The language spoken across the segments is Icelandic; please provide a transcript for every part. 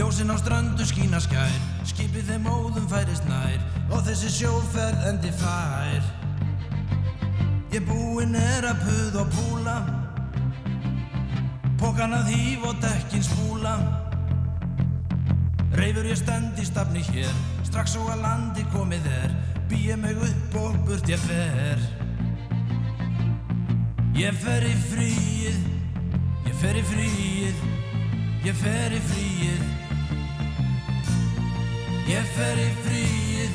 Ljósinn á ströndu skína skær. Skipið þeim óðum færist nær. Og þessi sjóferð endi fær. Ég búinn er að puð og púla. Pókan að hýf og dekkin spúla. Reyfur ég stend í stafni hér. Strax og að landi komið er. Býja mig upp og burt ég fer. Ég fer í fríið. Ég fer í fríið. Ég fer í fríið Ég fer í fríið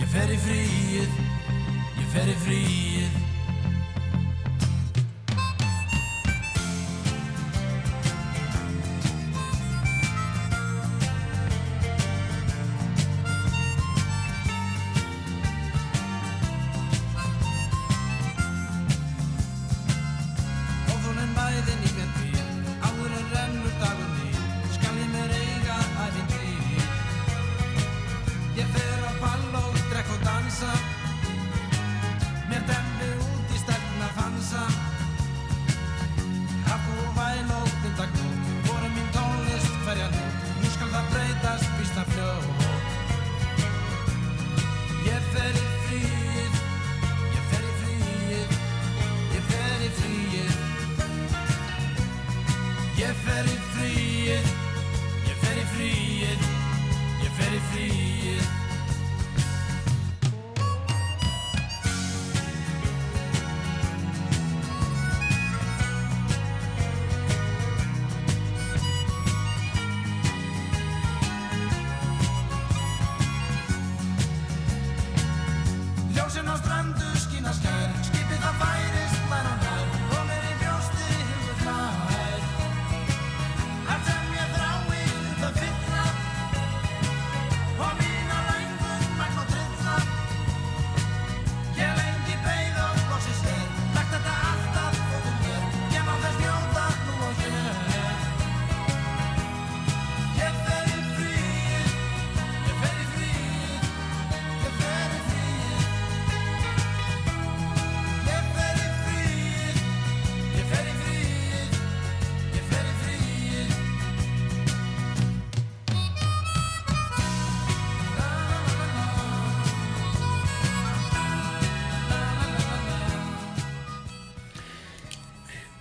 Ég fer í fríið Ég fer í fríið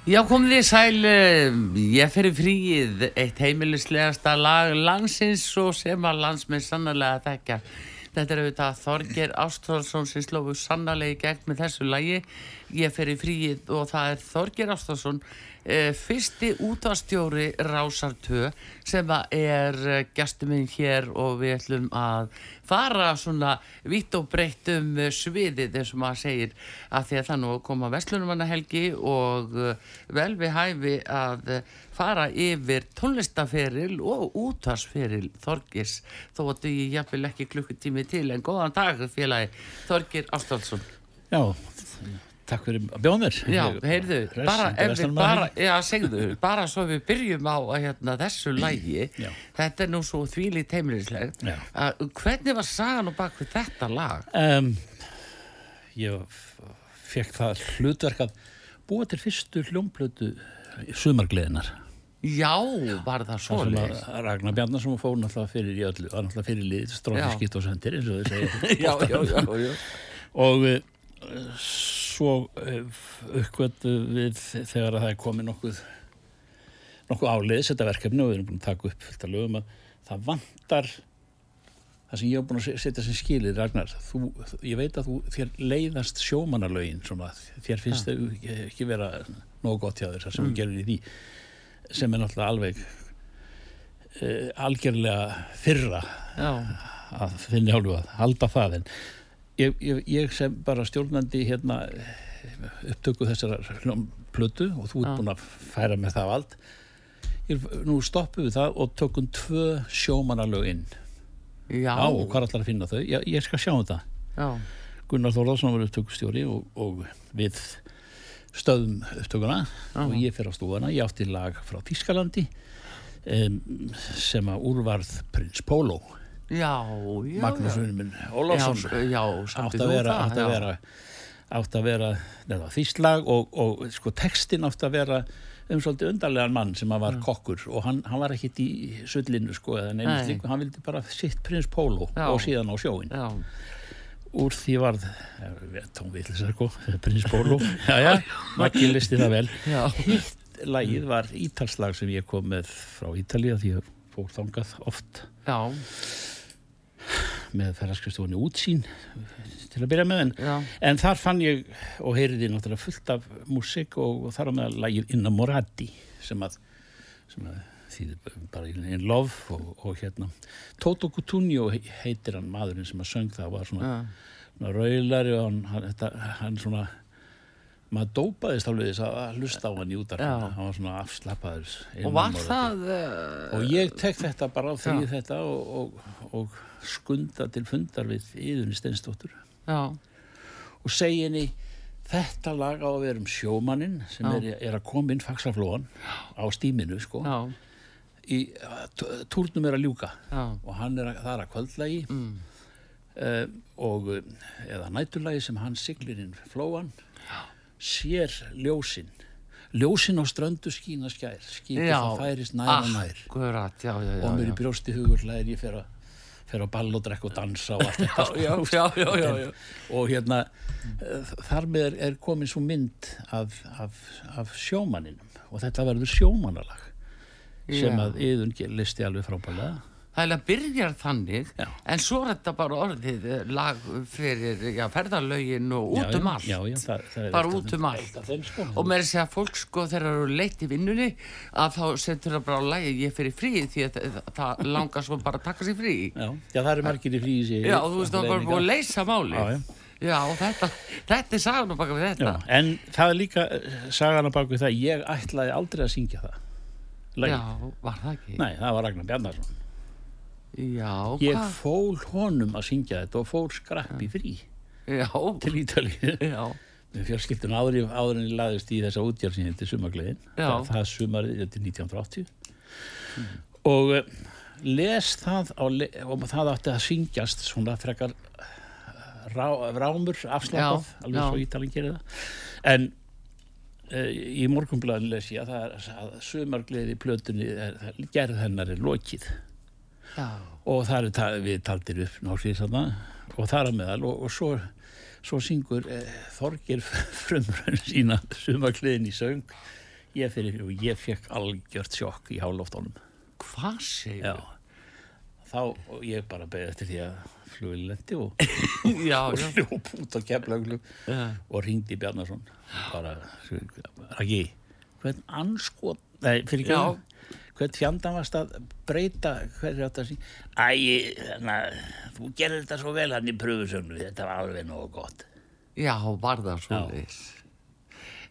Já, komið þið sæl, eh, ég í fríið, eitt heimilislegasta lag landsins og sem að landsmið sannarlega þekkja. Þetta er auðvitað Þorger Ástráðsson sem slófu sannarlega í gegn með þessu lagi. Ég í fríið og það er Þorger Ástráðsson, eh, fyrsti útastjóri Rásar 2 sem er eh, gestur minn hér og við ætlum að fara svona vitt og breytt um eh, sviðið eins og maður segir að því að það nú koma Vestlunumannahelgi og vel við hæfi að fara yfir tónlistaferil og útvarsferil Þorgis þó að þau jafnvel ekki klukkutími til en góðan dag félagi Þorgir Ástálsson Já, takk fyrir að bjóða mér. Já, heyrðu, bara, við bara, já, segðu, bara svo við byrjum á hérna, þessu lægi, Já. þetta er nú svo Já. að hvernig var sagan og bak við þetta lag? Um, ég fekk það hlutverk að búa til fyrstu hljómblötu sumargleðinar. Já, var það svo sem leið? að Ragnar Bjarnarsson fór náttúrulega fyrir í öllu, var náttúrulega fyrir strófi skipt og sendir, eins og þau segja. Já, já, já, já. Og uh, svo uh, uppkvötu við þegar að það er komið nokkuð, nokkuð áleiðis þetta verkefni og við erum búin að taka upp þetta lögum að það vantar það sem ég hef búin að setja sem skilir Ragnar, þú, ég veit að þú þér leiðast sjómanarlögin svona, þér finnst þau ekki vera nógu gott hjá þér, sem mm. gerir í því sem er náttúrulega alveg uh, algjörlega fyrra já. að finna hálfu að halda það en ég, ég, ég sem bara stjórnandi hérna upptöku þessar plötu og þú ert Já. búin að færa með það vald ég, nú stoppum við það og tökum tvö sjómanalög inn. Já, á og hvað ætlar að finna þau? Ég skal sjá um þetta já, Gunnar Þórðarsson var upptökustjóri og, og við stöðum upptökuna og ég fyrir á stúfana ég átti lag frá Þískalandi um, sem að úrvarð Prins Pólo Magnús. Unuminn já, átt að vera, átt að vera átt að vera neða, þýslag og, og sko textin átt að vera um svolítið undarlegan mann sem var kokkur og hann, hann var ekkit í sullinu sko slíku, hann vildi bara sitt prins Pólo Já. og síðan á sjóin Já, úr því varð tónvillisar sko, prins Pólo já já, Maggi listi það vel. Hitt lagið var ítalslag sem ég kom með frá Ítalía því ég fór þangað oft já, með ferðarskristofunni útsýn til að byrja með en En þar fann ég og heyriði náttúrulega fullt af músík og, og þar á meðal lagið Innamorati sem að, sem að þýðir bara in love og, og hérna. Toto Cutugno heitir hann maðurinn sem að söng það var svona, svona raulari og hann, hann, þetta, hann svona maður dópaðist alveg þess að hlusta á hann í útar Já. hann var svona afslappaður og var það uh, og ég tek þetta bara á því Já. þetta og, og, og skunda til fundar við yðunni Steinsdóttur. Já, og segi henni þetta lag á að vera um sjómaninn sem er, er að koma inn faxaflóan á stíminu sko í, t- túrnum er að ljúka og hann er að, það er að kvöldlagi. Mm, uh, og eða næturlagi sem hann siglir inn flóan sér ljósin. Ljósin á ströndu skína skær Já, það færist nær og nær. Akkurat, já, já, já og mér í brjósti hugur hlæðir ég fer að fer á ball og drekka og dansa og allt þetta sko. já, já, já, já, já. og hérna eh, þar með er, er komin svo mynd af, af, af sjómaninum og þetta verður sjómanalag sem að yðun listi alveg frábælega Það er að byrjar þannig Já. en svo er þetta bara orðið eh, lag fyrir já, ferðarlögin og út já, um allt já, já, það, það er Bara út um allt. sko. og með þess að fólk sko þegar það eru leitt í vinnunni að þá setur það bara á lagi ég fyrir frí því að það, það langar svo bara að taka sér frí já, það eru margir í fríi sig Já, þú veist það var bara búið að leysa máli Já, og þetta, þetta er sagan og baka við þetta en það er líka eh, sagan á baku það, ég ætlaði aldrei að syngja það Lagið. Já, var það ekki? Nei, það var Ragnar Bjarnarsson Já, Ég hvað? fól honum að syngja þetta og fór skrapp í frí. Já, til Ítalíu. Já, með fjölskyldun áður, í- áður en ég laðist í þessa útgjörð sem heitir Sumargleðin. Það, það er sumarið þetta er 1980 og uh, les það á, og það átti að syngjast svona frekar eh, rá, rámur afslapað, Já, alveg svo ítalinn gerir það. En uh, í morgunblæðin les ég að er að sumargleði plötunni er, það- gerð hennar er lokið já, og það er ta við taldir upp náttúrulega þarna og þar að meðal og, og svo, svo syngur eh, Þorgir frumrönn sína sumakliðin í söng. Ég fyrir og ég fekk algjört sjokk í hálóftónum hvað segir já. Þá og ég bara beði eftir því að fluglendi og, hljóp út á keflauglu og ringdi Bjarnason. Bara, Raki hvern anskot, nei, fyrir ekki hvern fjandan varst að breyta hverju átt að sín Æ, þannig að þú gerir þetta svo vel hann í pröfusögnu, þetta var alveg nógu gott. Já, var það svo leis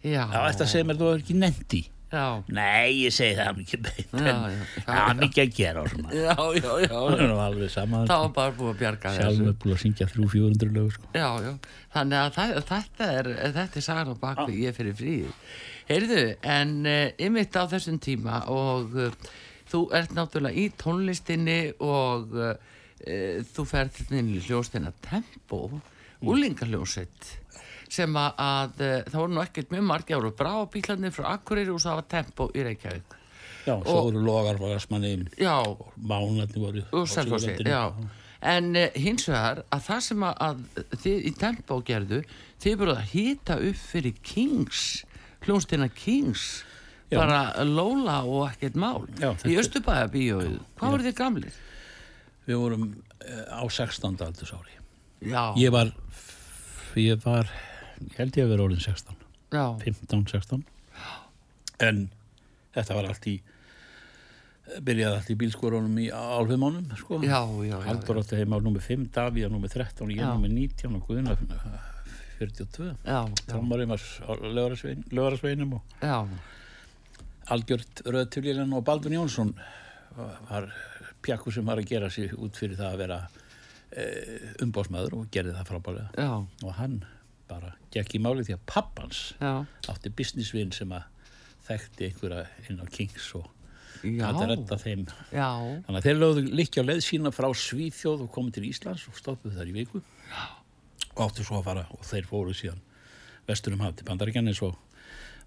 Já, Já, þetta segir mér þú hefur ekki nefndi já, Nei, ég segi það mikið beint en það er mikið að gera og svona. Já, já, já, Það er nú alveg sama það var bara búið að bjarga þessu. Sjálfur búin að syngja þrjú, fjórundur lög sko. Já, já, þannig að það, þetta er þetta er sagan á bakvið ég fyrir fríð Heyrðu, en ymitt á þessum tíma og uh, þú ert náttúrulega í tónlistinni og uh, þú ferð þinn hljóstina Tempo, úlingaljósett sem að, að það voru nú ekkert mjög margir ára brá bílarnir frá Akureyri og það var Tempo í Reykjavík. Já, svo voru logar vagasmanni Já, Mánarnir voru og Suðurlandinu. já. En hins vegar að það sem að, að þið í Tempo gerðu þið voruð að hýta upp fyrir Kings hljónstina Kings Já. bara Lola og ekkert mál Já, í þetta- Östubæða bíóið hvað voru þið gamlir? Við vorum eh, á 16. aldursári Ég var ég var, ég held ég að vera orðin 16 já, 15, 16 en þetta var allt í byrjaði allt í bílskórunum í álfumánum sko. Haldur átti heima á nummer 5, Davíða nummer 13 ég Já. nummer 19 og Guðna 42 já, Trommarinn var já, algjört röðtulílan og Baldur Jónsson var pjakku sem var að gera sig út fyrir það að vera e, umbásmaður og gerði það frábælega já, og hann bara gekk í máli því að pappans já, átti businessvinn sem að þekkti einhverja inn á Kings og já, hætti að redda þeim. Já, þannig að þeir lögðu líkja leið sína frá Svíþjóð og komið til Íslands og stoppuðu þar í viku. Og áttu svo að fara og þeir fóru síðan vesturum haf til Bandaríkjan eins og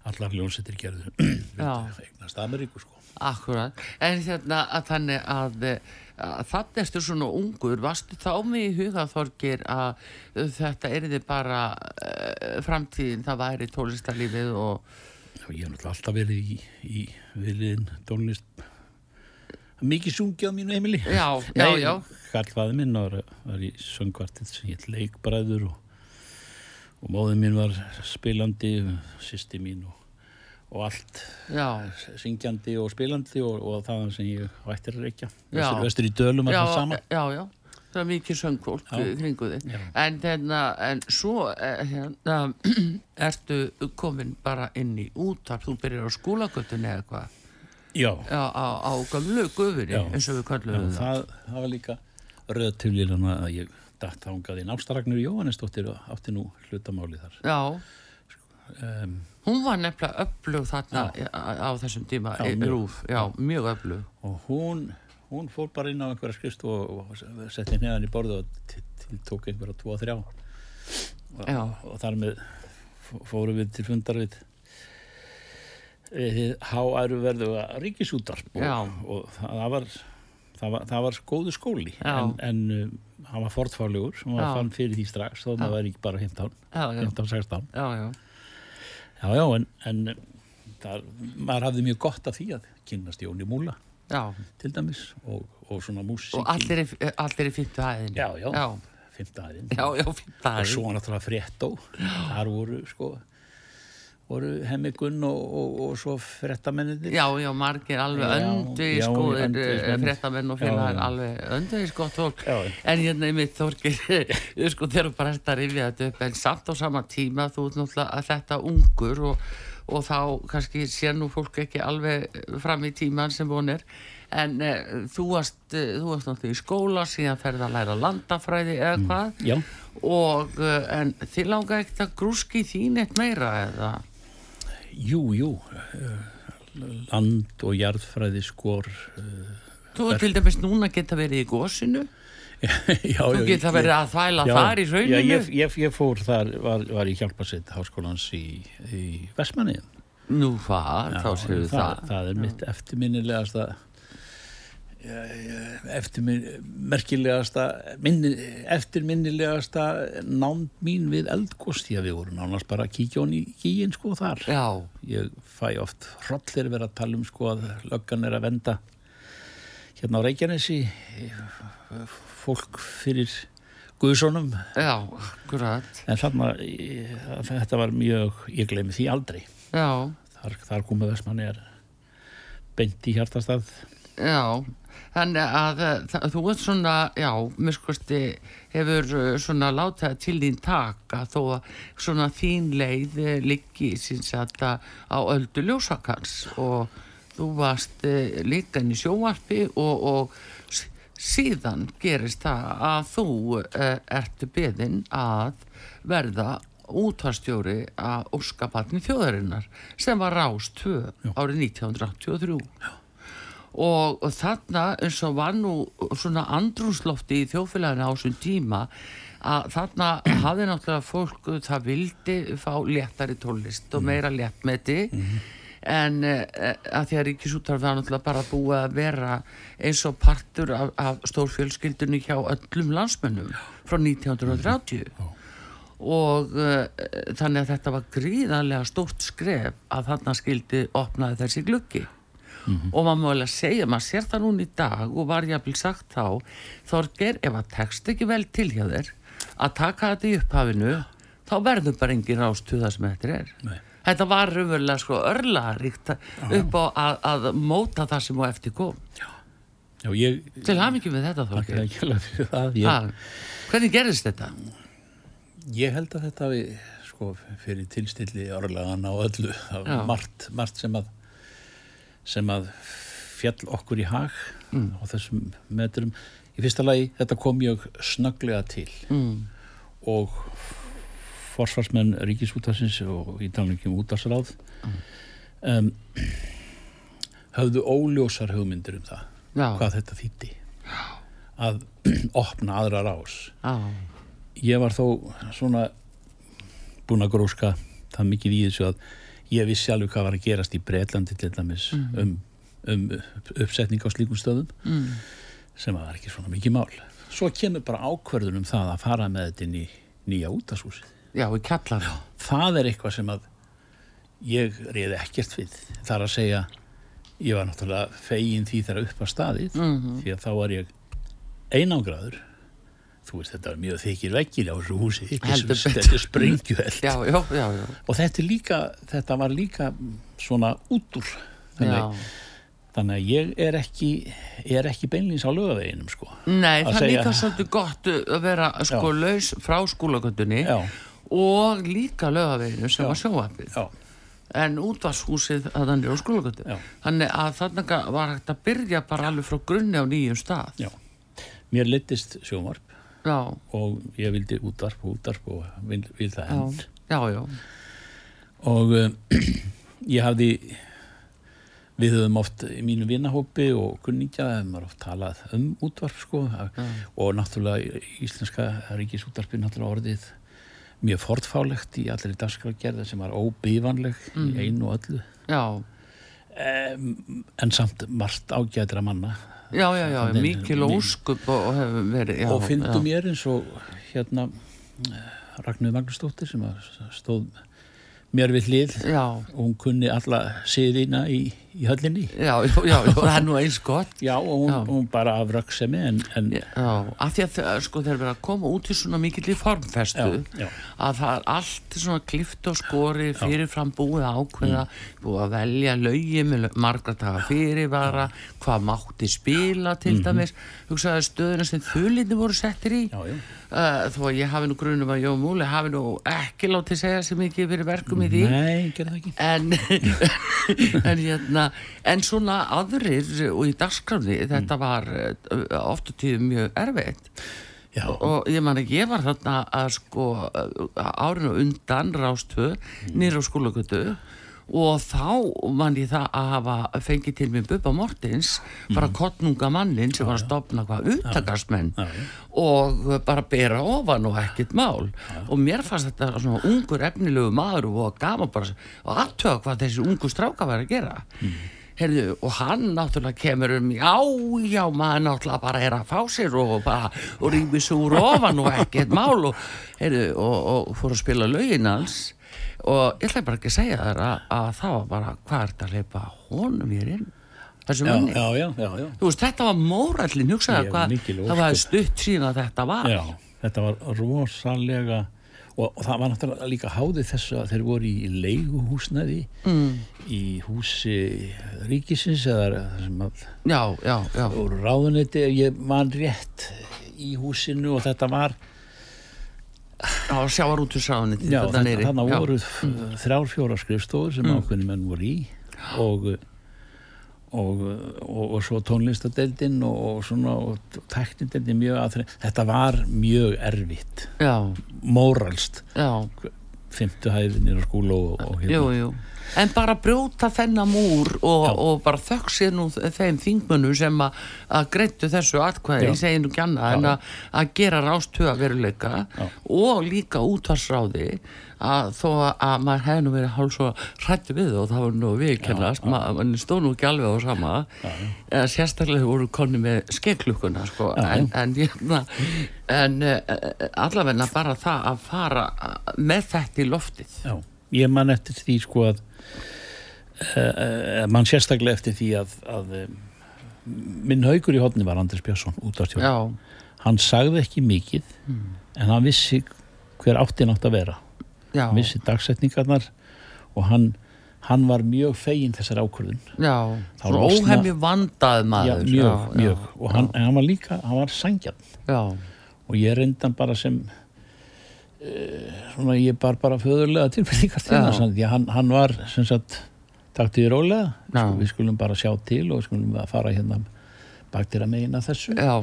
allar ljónsettir gerðu Já. eignast Ameríku sko akkurat. En hérna að þannig að, að þannig erstu svona ungur, varstu þá með í huga Þorgir að þetta erði bara uh, framtíðin, það væri tónlistarlífið og og ég hef náttúrulega alltaf verið í, í viðliðin tónlist mikið sungið á mínu heimili Já, já, já. Karlfaði minn var, var í söngvartið sem hétt leikbræður og, og móðið mín var spilandi sýsti mín og, og allt já, syngjandi og spilandi og, og það sem ég vættir að reykja vestur, vestur í dölum já, alltaf saman já, já. Það er mikið söngfólk Já. í kringu þig. Já. En, hérna, en svo eh, hérna, ertu komin bara inn í útarp, þú byrjar á skólagötunni eða hvað, já, já, á, á gamlu gufunni, Já. eins og við já kallum það. það, það var líka röð til lílana að ég datt þangað í Námsdaragnur Jóhannesdóttir og átti nú hlutamáli þar Já, um, hún var nefnilega öflug þarna á, á þessum tíma, Já, já, mjög. rúf, já, mjög öflug. og hún, hún fór bara inn á einhverja skrist og, og setti neðan í borðu og tók einhverja tvo og þrjá og, Já. og þar með fó- fórum við til fundar við við háæru verðu ríkisútarp og, Já. og það var það var, það var góðu skóli. Já. en, en um, hann var fortfálegur sem var fann fyrir því strax þó maður var ekki bara 15, Já, já, 15-16 já, já, já en, en það, maður hafði mjög gott af því að kynnast Jóni Múla til dæmis og, og svona músík Og allir í fymtu hæðinni. Já, já. Fymta aðein og svo náttúrulega fréttó. Þar voru sko voru hemmigunn og, og, og svo fréttamennir Já, já, margir alveg öndvið já, skoðir, öndvegismenn. fréttamenn og félagar alveg öndvið skott fólk. En hérna einmitt Þorgir, sko þegar þú bara ert að rifja þetta upp, en samt á sama tíma þú ert náttúrulega að þetta ungur og, og þá kannski sér nú fólk ekki alveg fram í tíman sem er. En uh, þú varst, þú varst náttúrulega í skóla, síðan ferði að læra landafræði eða hvað. já, Og, en þið langa ekkert að grúski þín eitt meira eða? Jú, jú eh, land og jarðfræði skor eh, Þú er til dæmis núna geta verið í gósinu. já, Þú geta verið að þvæla já, þar í já, rauninu. ég, ég, ég fór þar, var, var í hjálpasett háskólans í, í Vestmanni Nú hvað, þá séu það, það. það er mitt eftirminnilegasta eftirmin, merkilegasta minni, eftirminnilegasta nánd mín við eldgost því að við vorum nánast bara hon í kíin sko þar. Já, ég fæ oft hrollir vera að tala um sko að löggan er að venda hérna á Reykjanesi fólk fyrir Guðsónum. Já, akkurat. en þarna þetta var mjög, ég gleymi því aldrei. Já, þar, þar komið Vestmanni er beint í hjartastað já. Þannig að eh, það, þú ert svona, já, miskusti hefur eh, svona látið það til þín taka þó að svona þín leið eh, liggi síns að það á öldu ljósakans. Og þú varst eh, líka inn í sjóvarpi og, og síðan gerist það að þú eh, ertu beðinn að verða útvarstjóri að óskaparni þjóðarinnar sem var Rás 2 árið 1983 og, og þarna eins og var nú svona andrúnslofti í þjóðfélaginu á þessum tíma að þarna hafði náttúrulega fólk það vildi fá léttari tónlist og meira léttmeti. En uh, að því að Ríkisúttarf var náttúrulega bara búið að vera eins og partur af, af stórfjölskyldunni hjá öllum landsmönnum frá 1930 og uh, þannig að þetta var gríðarlega stórt skref að þarna skildi opnaði þessi gluggi og maður alveg segja, maður sér það núna í dag og var jafnvel sagt þá Þorger, ef að tekst ekki vel til hjá þér að taka þetta í upphafinu þá verður bara engin rástu það sem þetta er. Nei. þetta var raunverulega sko örlaríkt upp á að, að móta það sem á eftir kom. Já, ég til hamingjum við þetta Þorger ég, hvernig gerðist þetta? Ég held að þetta við, sko, fyrir tilstilli orðlagan á öllu, Já. margt, margt sem að, sem að fjall okkur í hag á þessum metrum. Í fyrsta lagi, þetta kom mjög snögglega til. Mm. og forsvarsmenn ríkisútarsins og í talningum útarsráð um, höfðu óljósar hugmyndir um það Já. hvað þetta þýtti að opna aðra rás. Já, ég var þó svona búin að gróska það mikið í þessu að ég vissi alveg hvað var að gerast í Breitlandi til dæmis um, um uppsetning á slíkum stöðum mm. sem var ekki svona mikið mál. Svo kemur bara ákverðun um það að fara með þetta inn í nýja útashúsið já, í kallar það er eitthvað sem að ég reyði ekkert við. Þar að segja ég var náttúrulega fegin því þegar upp að staðið Mhm. því að þá var ég einangraður þú veist þetta var mjög þykir veggir á þessu húsi. Þetta er- er já, og þetta, er líka, þetta var líka svona út úr. Þannig, þannig að ég er ekki er ekki beinlýns á lögaveginum sko. Nei, Að það er líka svolítið gott að vera sko Já. laus frá skólagöndunni og líka lögaveginu sem Já. var sjóafið en útvarshúsið að þannig á skólagöndu Já. þannig að þannig var hægt að byrja bara alveg frá grunni á nýjum stað. Já. Mér litist sjómarp já, og ég vildi útvarp og útvarp og vil, vil það enn já, og um, ég hafði við höfum oft í mínu vinahópi og kunningja hefum maður oft talað um útvarp sko. Og náttúrulega íslenska ríkisútvarpi náttúrulega orðið mjög fortfálegt í allir dagskrafgerða sem var óbífanleg í einu og öllu. Já. um, en samt margt ágætra manna Já, já, já, Þannig- mikil óskup og, og hefur verið já, og fyndu já. mér eins og hérna Ragnar Magnúsdóttir sem stóð mér við hlið. Og hún kunni alla siðina í, í höllinni. Já, já, já, það er nú eins gott. Já og hún, hún bara af röggsemi en, en Já, af því að sko, þeir verið að koma út í svona mikill í formfestu að það er allt svona klift og skori fyrirfram búið ákveða búið að velja lögi með lög- margra daga fyrirvara hvað mátti spila til dæmis. Hugsaði stöðuna sem þulinni voru settir í. Já, já. Uh, þó að ég hafi nú grunum að Jón Múli hafi nú ekki látið segja sér mikið fyrir verkum í því. Nei, ekki. En, en, hérna, en svona aðrir og í dagskráni þetta var uh, oft og tíðum mjög erfitt. Já, og ég man ekki, ég var þarna að sko uh, árinu undan rástöð nýra á skólagötu og þá man ég það að hafa fengið til mér Bubba Mortins bara kottnunga mannin sem var að stopna hvað upptakastmenn Já, já. og bara bera ofan og ekkert mál. Og mér fannst þetta svona ungur efnilegu maður og gaman bara og aðtöða hvað þessi ungu stráka var að gera. Heyrðu, og hann náttúrulega kemur um já, já, maður náttúrulega bara er að fá sér og bara og rými svo úr ofan og ekkert mál og, heyrðu, og, og fór að spila lögin hans og ég ætla bara ekki að segja þér að, að það var bara hvað er þetta að leipa honum hér inn? Þessu já, manni? já, já, já, já. þú veist, þetta var mórallin mikil það var stutt síðan að þetta var. Já þetta var rosalega og, og það var náttúrulega líka háðið þessu að þeir voru í leiguhúsnaði mm. í húsi ríkisins eða það sem að já, já, voru ráðuneyti ég man rétt í húsinu og þetta var já sjávar út úr sáðunni Já, þannig voru mm. þrjár fjóra skrifstofur sem mm. ákveðni menn voru í og og, og, og svo tónlistadeildin og, og svona og teknideildin mjög að þetta var mjög erfitt já, móralst já, fymtu hæðinir á og, og hérna. jú, jú en bara brjóta þennan múr og, og bara þökk sér nú þeim þingmönnum sem að, að greittu þessu atkvæði, Já. ég segi nú ekki annað en Já. að, að gera rástöða veruleika Já. og líka útvarsráði að þó að maður hefði nú verið hálf svo hrættu við og það var nú viðkennast, maður stóð nú ekki alveg á sama eða sérstaklega voru konni með skeklukkuna sko, Já, já. en, en, en uh, allavegna bara það að fara með þetta í loftið Já, ég man eftir því sko að mann sérstaklega eftir því að, að um, minn haugur í hodni var Andris Björnsson útvarstjórn. já, Hann sagði ekki mikið en hann vissi hver áttin átt að vera. já, Hann vissi dagsetningarnar og hann, hann var mjög fegin þessar ákvörðun. já losna- óhemmi vandað Já, maður mjög, mjög. já, og hann, hann var líka, hann var sangjarn já, og ég reyndan bara sem svona ég bar bara föðurlega tilbyrningar til að hann, hann var sem sagt taktu í rólega sko, við skulum bara sjá til og skulum að fara hérna baktir að meina þessu. Já,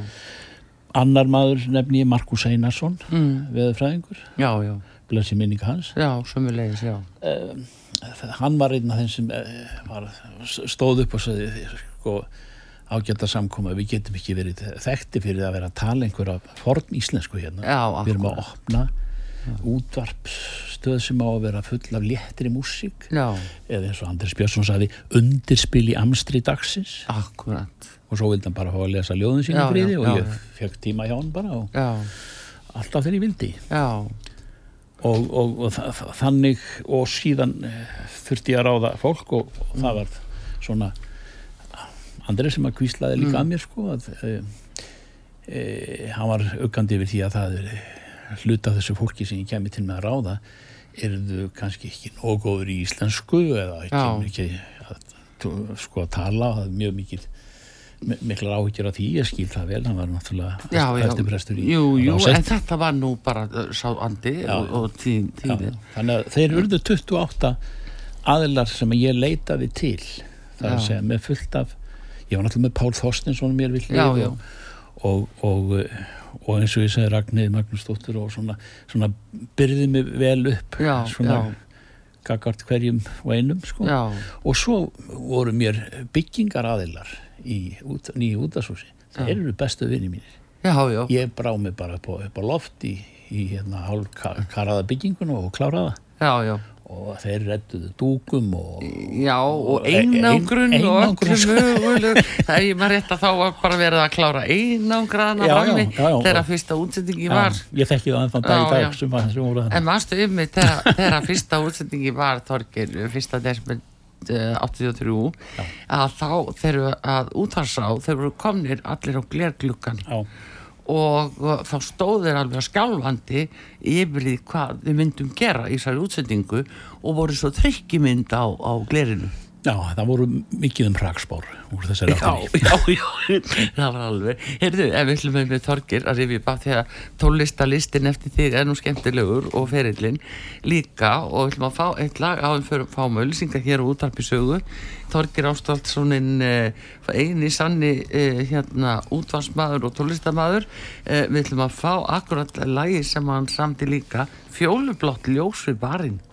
annar maður nefni ég Markus Einarsson mm. veðurfræðingur, blessi minninga hans. Já, sömulegis, já. hann var einn af þeim sem eh, var, stóð upp og sagði sko, ágæta samkoma við getum ekki verið þekkti fyrir að vera að tala einhverja forn íslensku hérna. Já, við erum að opna útvarpsstöð sem á að vera full af léttri músík. Já, eða eins og Andris Björnsson sagði undirspil í amstri dagsins. Akkurat. og svo vildi hann bara fá að lesa ljóðin sín í já, og já, ég fekk tíma hjá hann bara og Já, alltaf þegar ég vildi já, og, og, og þa þa- þannig og síðan eh, þurfti ég að ráða fólk og, og Mm. það var svona Andri sem að kvíslaði líka Mm. að mér sko að e, e, hann var aukandi yfir því að það er hluta þessu fólki sem ég kemi til með að ráða eruðu kannski ekki nógu góður í íslensku eða ekki, ekki að, sko að tala það er mjög mikil mi- miklar áhyggjur af því, ég skil það vel hann var náttúrulega já, já. eftir prestur í Jú, jú, en þetta var nú bara uh, sá andi Já, og, tíðin. þannig að þeir urðu 28 aðilar sem ég leitaði til. Það er að segja með fullt af ég var náttúrulega með Pál Þorstinsson mér já. og, og, og, og eins og ég segi Ragnir Magnúsdóttur og svona, svona byrði mig vel upp Já, svona já. gagart hverjum og einum sko. Og svo voru mér byggingar aðilar í út, nýju útasúsi Já. eru bestu vinni mínir já, já, ég brá mig bara upp á, upp á loft í, í hérna hálf karaða byggingun og kláraða já, já. Og þeir redduðu dúkum og Já, og Og ein- einangrun ein- og einangrun. öllu möguleg það er ég maður rétt að þá var bara verið að klára einangraðna Já, já, frammi já, já. þegar fyrsta útsendingi var Já, ég þekki það ennþann dag í Já, dag já. sem, var- sem voru en það manstu um mig þegar, fyrsta útsendingi var Þorgir, fyrsta desmond 83 að þá þegar að útvarsá þeir voru komnir allir á glergluggan Já, og þá stóð þeir alveg skjálfandi yfir því hvað við myndum gera í þessari útsendingu og voru svo trykkimynd á, á glerinu já, það voru mikið um hrakspár úr þessari Já, áttinni. já, já, það var alveg. Heyrðu, ef við ætlum með Þorgir að rifja upp af því að tólistalistin eftir þig er nú skemmtilegur og ferillin líka og við ætlum að fá eitt lag á þeim fyrir fáum auðlýsingar hér á útarpi sögu. Þorgir Ástvaldssonin eh, eini sanni eh, hérna útvarsmaður og tólistamaður eh, við ætlum að fá akkurat lagi sem hann samti líka fjólublott ljós við barinn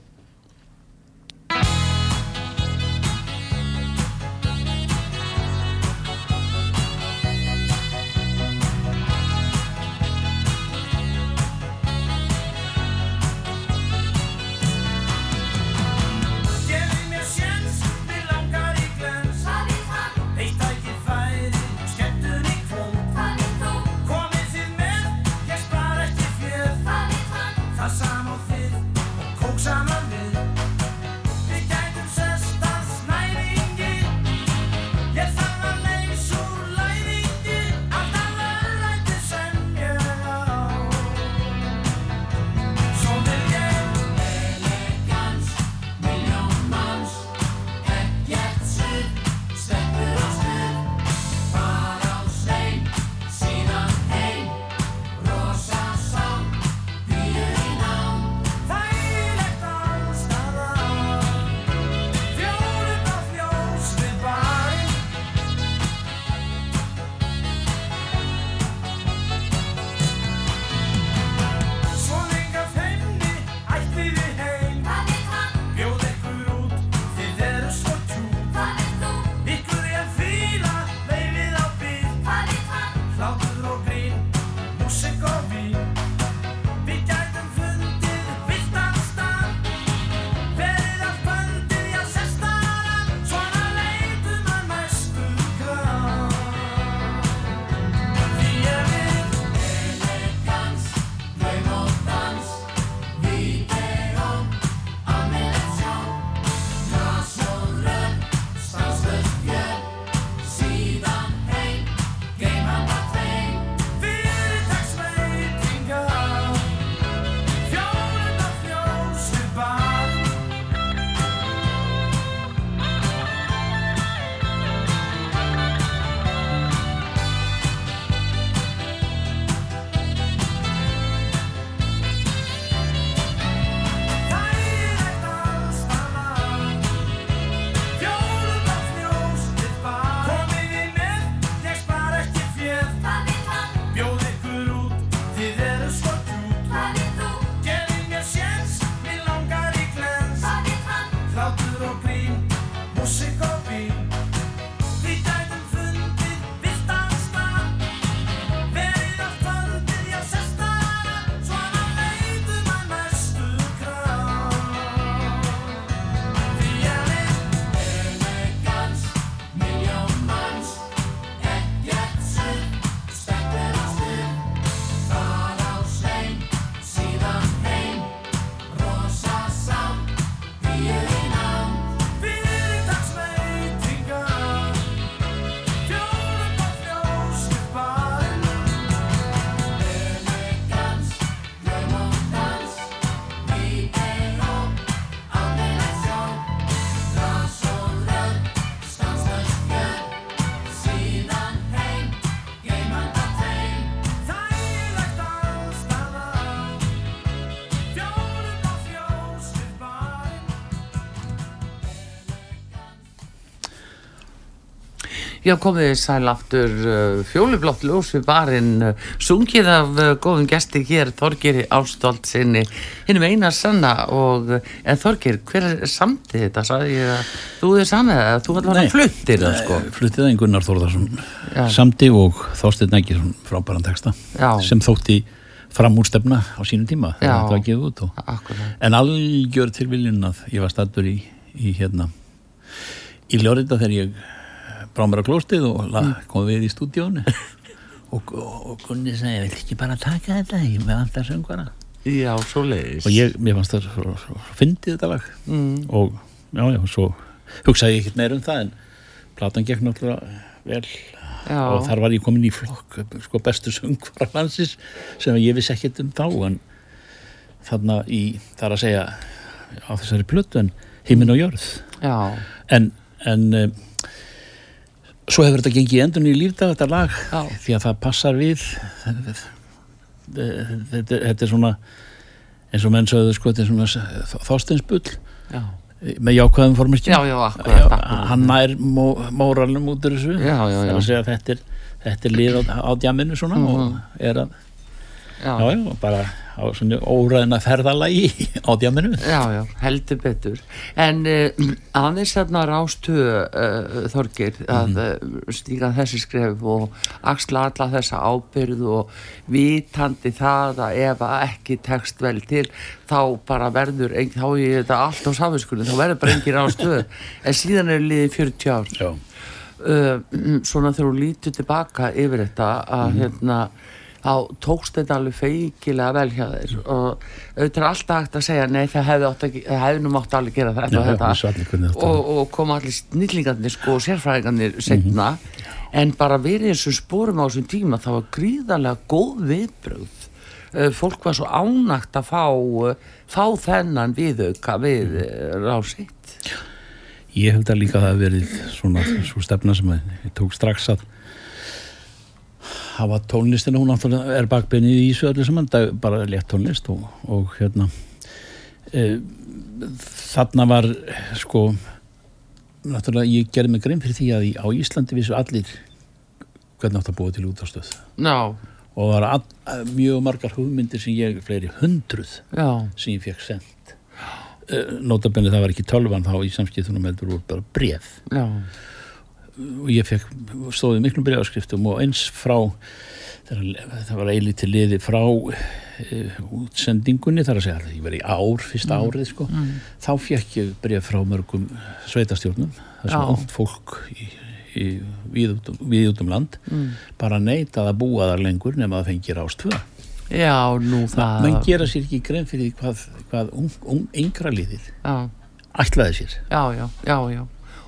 Já, komið þið sæl aftur uh, fjólublátt ljós við barinn uh, sungið af uh, góðum gesti hér Þorgeri Ástólt sinni hinnum eina sanna og en Þorger, hver er samtið þetta? Sagði ég að þú er samið það, þú að fluttir það sko. Fluttið það Gunnar Þórðarsson samdi og Þorsteinn Ægjesson frábæran texta Já. sem þótti framúrstefna á sínum tíma þegar þetta var gefið út og Akkurat. En algjör tilviljun að ég var stattur í, í hérna í Ljóriða þegar ég brá mér á klóstið og la, kom við í stúdíónu og, og, og Gunni segi, ég vil ekki bara taka þetta? Ég með alltaf söngvara Já, svo leiðis. og ég, mér fannst það svo, svo, svo fyndið þetta lag. Mm. og já, já, svo hugsaði ég ekkert meira um það en platan gekk náttúrulega vel. Já, og þar var ég komin í flokk sko bestu söngvara landsins sem ég vissi ekkert um þá en þarna í, þar að segja á þessari plötu en heiminn og jörð. Já, en, en um, svo hefur þetta gengið endun í lífdag þetta lag. Já. því að það passar við. Þetta, þetta, er svona eins og menn sögðu sko þetta er svona þásteinsbull já, með jákvæðum formerkjum já, já, hann nær mó, móralnum út úr þessu. Þetta er, þetta er lið á, á djaminu svona Mhm. og er að, bara á svona óræðina ferðalagi á djaminu Já, já, heldur betur. En uh, aðeins þarna rástu uh, Þorgir að uh, stíga þessi skref og axla alla þessa ábyrð og vitandi það að ef ekki tekst vel til þá bara verður, ein, þá er þetta allt á safinskunni, þá verður bara engin rástu. en síðan er liðið 40 ár. já, svona þegar þú lítur tilbaka yfir þetta að hérna þá tókst þetta alveg feikilega vel hjá þér. Og auðvitað er alltaf hægt að segja nei það hefði, að, það hefði nú mátt alveg gera þetta Já, þetta og, og koma allir snillingarnir sko og sérfræðingarnir setna en bara verið eins og spórum á þessum tíma það var gríðarlega góð viðbröð uh, fólk var svo ánægt að fá uh, fá þennan viðauka við uh, rásitt ég held að líka það hafi verið svona svo stefna sem að ég tók strax að hafa tónlistina, hún náttúrulega er bakbeinið í þessu öllu saman, það er bara létt tónlist og, og hérna e, þarna var sko náttúrulega ég gerði mig grein fyrir því að í, á Íslandi vissu allir hvernig átt að búa til útastöð Já, og það var all, mjög margar hugmyndir sem ég, fleiri hundruð já, sem ég fekk sendt uh, notabenni það var ekki tölvan þá í samskiptunum heldur voru bara bref já. og ég fekk stóðið miklum brefaskriftum og eins frá það var eilítið liði frá uh, útsendingunni þar að segja að ég var í ár, fyrsta árið sko, þá fekk ég bref frá mörgum sveitastjórnum þar sem ótt fólk í, í, við, út, við út um land bara neitað að búa þar lengur nema það fengir ástvöð Já, nú það menn gera sér ekki grein fyrir hvað, hvað ung, ung, yngra liðið ætlaði sér. Já, já, já, já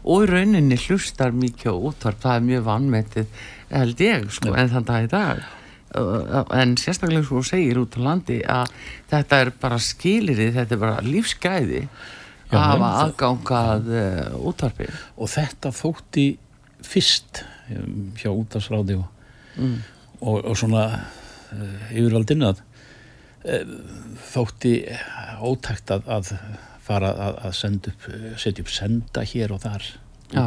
og í rauninni hlustar mikið á útvarp það er mjög vannmetið held ég, sko, en þann dag í dag. En sérstaklega svo segir út á landi að þetta er bara skilirið, þetta er bara lífsgæði Já, að hafa aðgangað uh, útvarpi. Og þetta þótti fyrst hjá útastráði og, Mm. og, og svona uh, yfirvaldinu að uh, þótti ótækt að, að fara að, að upp uh, setja upp senda hér og þar já,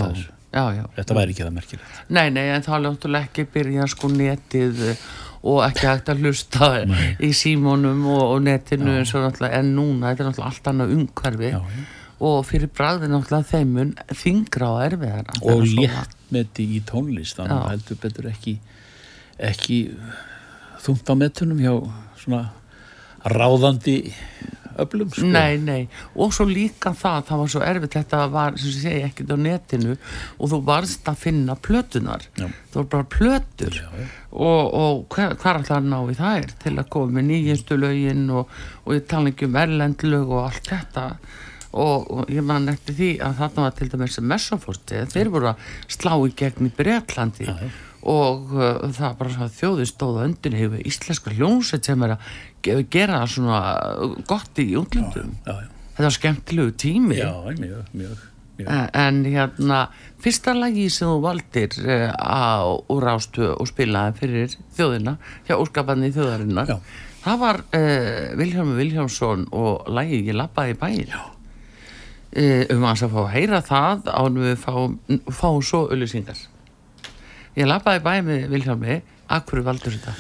já, já. Þetta væri ekki það merkilegt. Nei, nei, en þá náttúrulega ekki byrja sko netið eh, og ekki hægt að hlusta í símónum og, og netinu eins og náttúrulega en núna, þetta er náttúrulega allt annað umhverfi. Og fyrir bragði náttúrulega þeimun þingra og erfiðara og svo var. léttmeti í tónlist þannig að heldur betur ekki ekki þungt á metunum hjá svona ráðandi öflum sko. Nei, nei, og svo líka það, það var svo erfitt, þetta var, sem ég segi, ekkert á netinu og þú varst að finna plötunar, Já. það var bara plötur. Já, og, og hver, hver ætlaði að ná í þær til að koma með nýjastu lögin og, og ég tala ekki um erlendlög og allt þetta. Og, og ég man eftir því að þarna var til dæmis Messafórti, þeir voru að slá í gegn í Bretlandi. Já, og uh, það er bara svo að þjóði stóða undir hefur íslenska hljónsett sem er að gera svona gott í útlöndum þetta var skemmtilegu tími Já, mjög, mjög, mjög. En, hérna, fyrsta lagi sem þú valdir uh, á úr ástu og spilaði fyrir þjóðina, hjá úrskapanni þjóðarinnar, Já. það var uh, Vilhjálmur Vilhjálmsson og lagi Ég labbaði í bæinn. Já. Uh, um að fá að heyra það ánum við fáum, fáum svo auðlýsingar. Ég lappaði bæði með Vilhjálmi, akkur valdur þetta?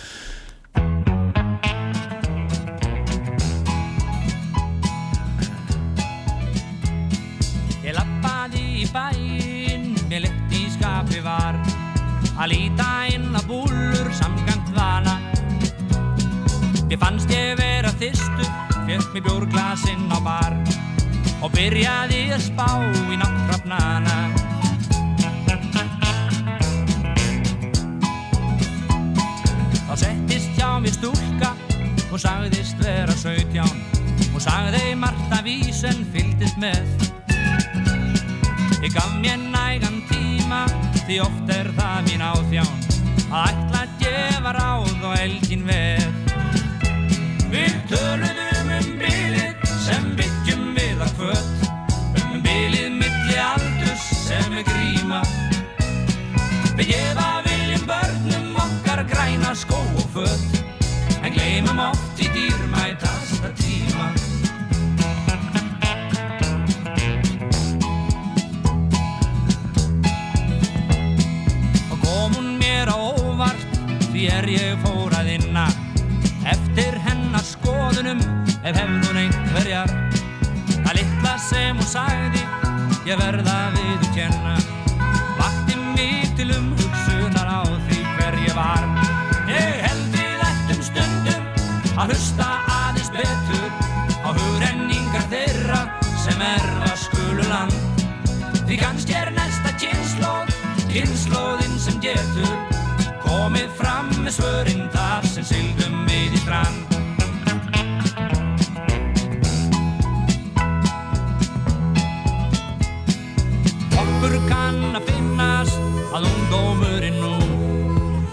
Að líta inn á búlur samkant vana. Mér fannst ég vera þyrstur, fekk mér bjórglasinn á bar og byrjaði að spá í náttúrafnana. Þá settist hjá mér stúlka og sagðist vera sautján og sagði margt af vísen fylgdist með. Ég gaf mér nægan tíma því oft er það mín áþján að ætla að gefa ráð og elgin veð. Við töluðum um bilið sem byggjum við að kvöt um bilið milli aldurs sem er gríma. Við gefa viljum börnum okkar græna skó og fött en gleymum oft í dýrmætasta mér á óvart því er ég fór að inna. Eftir hennar skoðunum ef hefðun einhverjar. Það litla sem hún sagði ég verða við að kenna vakti mig til um hugsunar á því hver ég var. Ég held við ættum stundum að hlusta aðeins betur á hugrenningar þeirra sem erfa skulu land Því kannski er næsta kynnslóð, kynnslóðin sem getur komið fram með svörinn þar sem sylgum við í strand. Okkur kann að finnast að ungdómurinn nú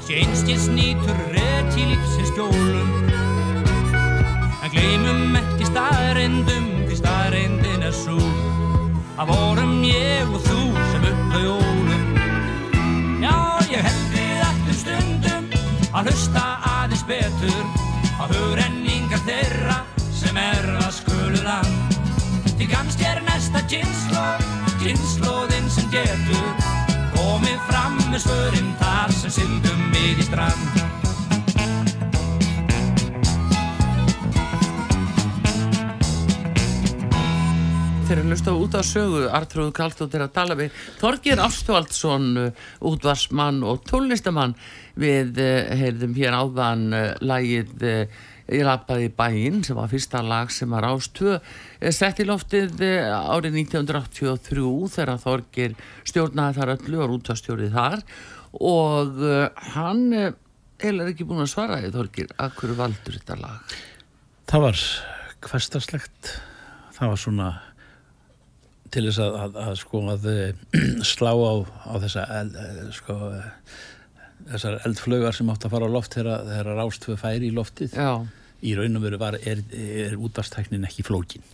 sé einskis nýtur rétt í lífsins skjólum En gleymum ekki staðreindum því staðreindin er svo að vorum ég og þú betur á hugrenningar þeirra sem er að skulu land Því kannski er næsta kynnslóð, kynnslóðin sem getur komið fram með svörin þar sem syndum Þeir eru hlusta út á sögu, Artrúð Kallstóttir að tala við Þorgir Ástvaldsson, uh, útvarsmann og tónlistamann við, uh, heyrðum hér áðan uh, lagið Ég lappaði bæinn sem var fyrsta lag sem var ástöð sett í loftið árið 1983 þegar Þorgir stjórnaði þar öllu og útastjórið þar og hann uh, er ekki búin að svara því Þorgir, að hverju valdur þetta lag? Það var hverstarslegt. Það var svona til þess að, að, að sko að eh, slá á, á þessa eld, eh, sko, eh, þessar eldflögar sem átt að fara á loft þegar, rástvö færi í loftið. Já, Í raun og veru var, er, er útvarstæknin ekki flókin.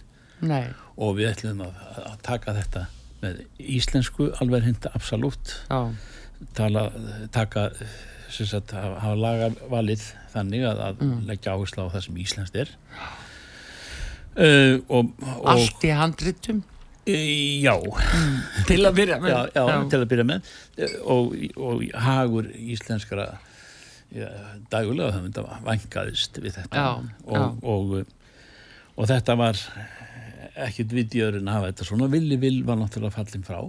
Nei, og við ætlum að, að taka þetta með íslensku alveg hinda absolutt. Tala, taka sagt, hafa lagavalið þannig að, að leggja áherslu á það sem íslenskt er. Uh, og, og allt í handritum e, já, til að byrja með. Já, já, til að byrja með. Eh, og, og hagur íslenskara já, dagulega höfunda vangaðist við þetta. Já, og, já. Og, og þetta var ekkit vidjörin að hafa þetta svona. Villi vil var náttúrulega fallin frá.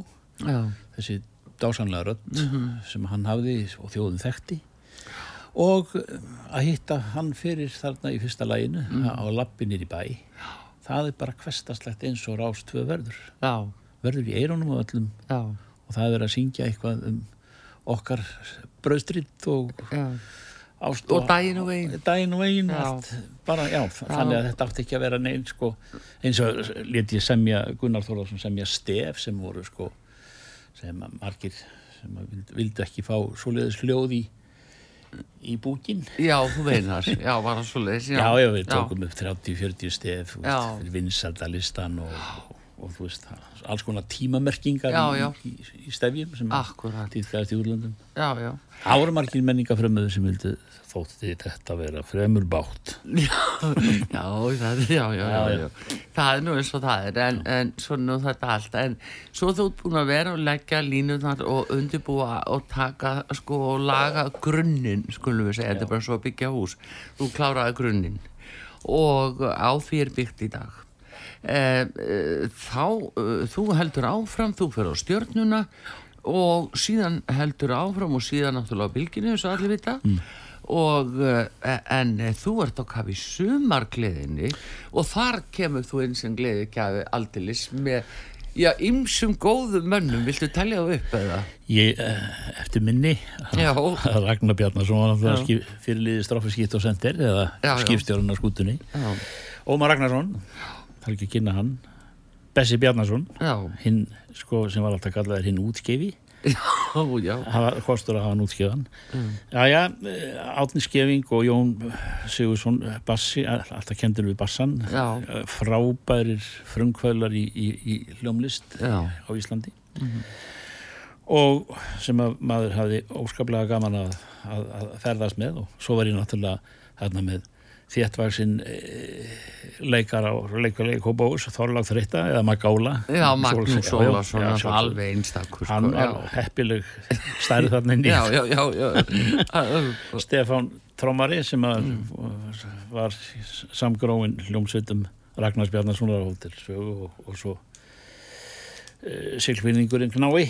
Já, þessi dásanlega rödd Mhm. sem hann hafði og þjóðin þekkti. Og að hitta hann fyrir þarna í fyrsta læginu Mhm. á lappinir í bæ það er bara hverstaslegt eins og rást tvö verður. Já, verður í eyrunum og öllum. Já, og það er að syngja eitthvað um okkar brauðstritt og ást og daginn og veginn. Veginn Já. bara, já, þannig að þetta átti ekki að vera neinn sko, eins og let ég semja Gunnar Þórðarsson semja stef sem voru sko sem margir sem vildu ekki fá svoleiðis hljóð í í búkin. Já, þú veinar, já, var það svo leiðis já, já, við tókum upp 30-40 stef Já. vinsaldalistan og, og þú veist, alls konar tímamerkingar Já, já. í, í stefjum sem týðkæðast í úrlöndum. Það voru margir menningafrömmuður sem vildu þótti þetta vera fremur bátt. Já, já, það, já, já, já, Já, já. Það er nú eins og það er, en, en svo nú þetta allt, en svo þú ert búin að vera og leggja línunar og undirbúa og taka, sko, og laga grunninn, skulum við segja, þetta er bara svo að byggja hús. Þú kláraði grunninn og á því er byggt í dag. E, e, þá, e, þú heldur áfram, þú fyrir á stjörnuna og síðan heldur áfram og síðan náttúrulega á bylginu, eins og allir vita. og uh, en þú ert á kafi sumargleðinni og þar kemur þú inn sem gleði kafi aldilis með já, ymsum góðum mönnum viltu telja það upp eða? Ég, eh, eftir minni, Ragnar Bjarnason var náttúrulega fyrirliði stráfiskipt og sendir eða Já, já. skipstjórun á skútunni. Já, Ómar Ragnarsson, er ekki að kynna hann, Bessi Bjarnason, hinn, sko, sem var alltaf kallaður hinn útgefi, já, já, hafa kostur að hafa hann útskefan. Mm. Já, já, Átni Skefing og Jón Sigursson Bassi, alltaf kendur við Bassan, Já. frábærir frumkvölar í, í, í hljómlist Já. á Íslandi. Og sem að maður hafði óskaplega gaman að, að, að ferðast með og svo var ég náttúrulega þarna með þéttvaksinn e, leikara og leikari Kópáus, Þorlag Þreita eða Magála. já, Magnús sjálfsögðu. alveg einstakur Hann sko, var heppileg stærð þarna inn í. Stefán Trómari sem var samgróin hljómsveitum Ragnars Bjarnarssonar og og, og svo uh, Silkvinningurinn Knái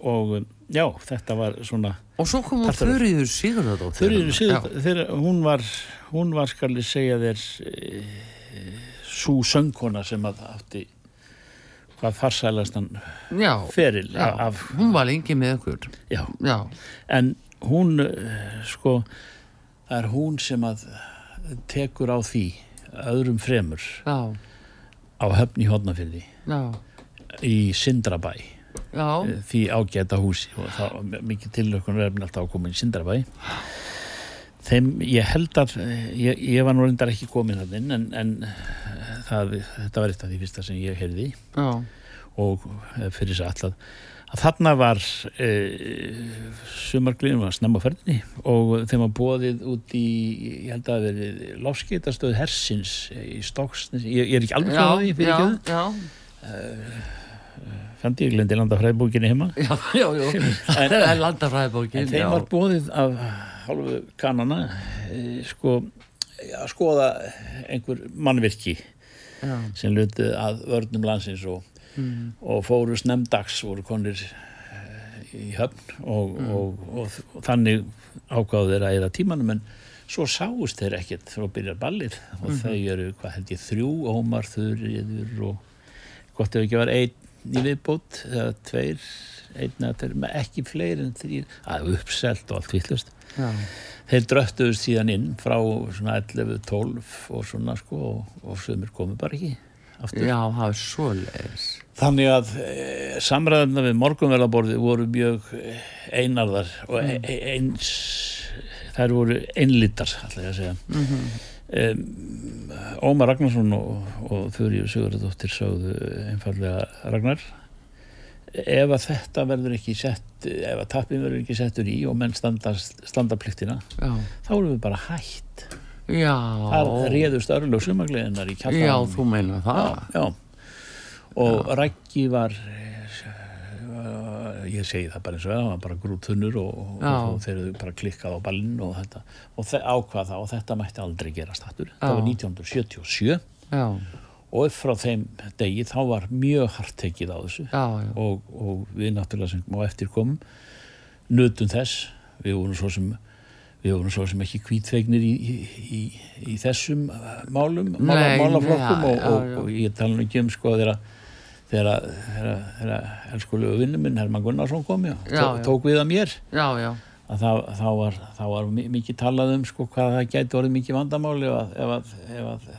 og já, þetta var svona og svo kom hún Þurriður Sigurðardóttir Þurriður síður, þegar hún var hún var skal ég segja þér e, svo söngkona sem að átti hvað farsælastan já, feril já, af, hún var lengi með ykkur já, já, en hún eh, sko það er hún sem að tekur á því öðrum fremur já, á höfn í hodnafyrði í Sindrabæ. Já, eh, því ágæta húsi og það var mikið tilökun er alltaf að koma í Sindrabæ þeim, ég held að eh, ég, ég var nú reyndar ekki komin að inn en, en eh, það, þetta var eitt af því fyrsta sem ég heyrði. Já, og eh, fyrir þess að að að þarna var e, sumarglíðin var snemma á ferðinni og þeim var bóðið út í ég held að það verið lofskeitastöð Hersins í Stokksnes ég, ég er ekki alveg já, frá því fyrir ekki já, fann ég glendi landafræðbókinni heima? Já, já, já. það er landafræðibókin en þeim var bóðið af hálfu kannana e, sko að skoða einhver mannvirki já, sem luti að vörnum landsins og, mm, og fóru snemdags voru konir eh, í höfn og, og, og, og þannig ákváðu þeir að eða tímanum en svo sáust þeir ekkert frá byrjar ballið og þau eru, hvað held ég, þrjú ómar, þurriður og gott ef ekki var einn í viðbót eða tveir, einn eða tveir ekki fleiri en þrýr, að uppselt og allt vittlust þeir dröttuðust síðan inn frá svona 11, 12 og svona sko og, og sömur komu bara ekki aftur. já, það er svoleiðis. Þannig að e, samræðuna við morgunverðaborði voru mjög eh, einarðar og e, e, eins, þær voru einlítar, ætla ég að segja. Mm Ómar Ragnarsson og, og Þurri Sigurðardóttir sögðu einfallega Ragnar, ef að þetta verður ekki sett, ef að tappin verður ekki settur í og menn standa, standa pliktina, já, þá erum við bara hætt. já Það réðust örlög sumagliðinar í já, kjallarinn. þú meina það já. og Raggi var ég segi það bara eins og það var bara grútþunnur og, og, þeir eru bara klikkað á ballinn og þetta og þe- ákvað það og þetta mætti aldrei gerast Já. það var 1977 já, og frá þeim degi þá var mjög hart tekið á þessu. Já, já, og, og við náttúrulega sem á eftir komum nutum þess. Við vorum svo sem við vorum svo sem ekki kvítfegnir í, í, í, í þessum málum Nei, málaflokkum og, og, ég tala nú ekki um sko þegar þegar þegar- elskulegu vinnu minn Herman Gunnarsson kom já, Já, tó, já. tók við að mér. Að þá, þá, var, þá var mi- mikið talað um sko hvað það gæti orðið mikið vandamáli ef að, að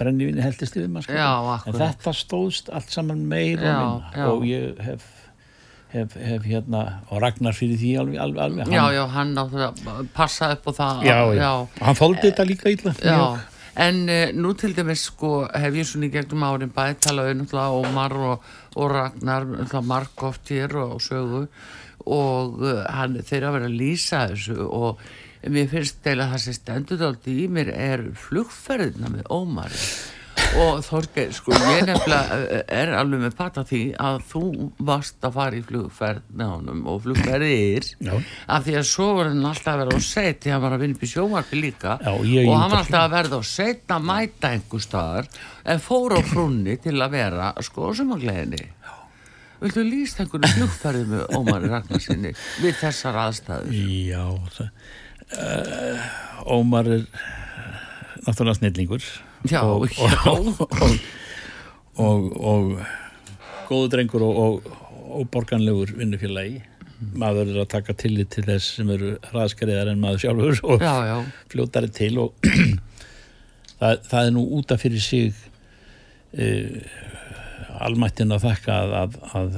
brennivinni heldist yfir maður Já, en þetta stóðst allt saman meir og og ég hef, hef, hef hérna og Ragnar fyrir því alveg, alveg, alveg. Já, já, hann náttúrulega passa upp á það. Hann þóldi þetta líka illa. Já. En uh, nú til dæmis sko hef ég svona í gegnum árin bæði talað um náttúrulega Ómar og, og Ragnar margóft hér og, og sögu. Og uh, hann, þeir að vera að lýsa þessu og mér finnst deila það sem stendur dálítið í mér er flugferðina með Ómari og Þorgeir, sko, ég nefnilega eh, er alveg með pata því að þú varst að fara í flugferð með honum og flugferðir Já. af því að svo var hann alltaf að verða á set því hann var að vinna upp í sjómarfi líka. Já, og hann var alltaf að verða á set að mæta einhver staðar en fór á frunni til að vera sko á sumagleginni Viltu lýst einhverju flugferði með Ómari Ragnarsinni við þessar aðstæður? Já, það, uh, Ómar er náttúrulega snillingur Já, og, og, og, og, góðu drengur og, og, og borganlegur vinnufélagi. Maður er að taka tillit til þess sem eru hraðskariðar en maður sjálfur og Já, já, fljótari til og það, það er nú út af fyrir sig uh, almættin að þakka að, að, að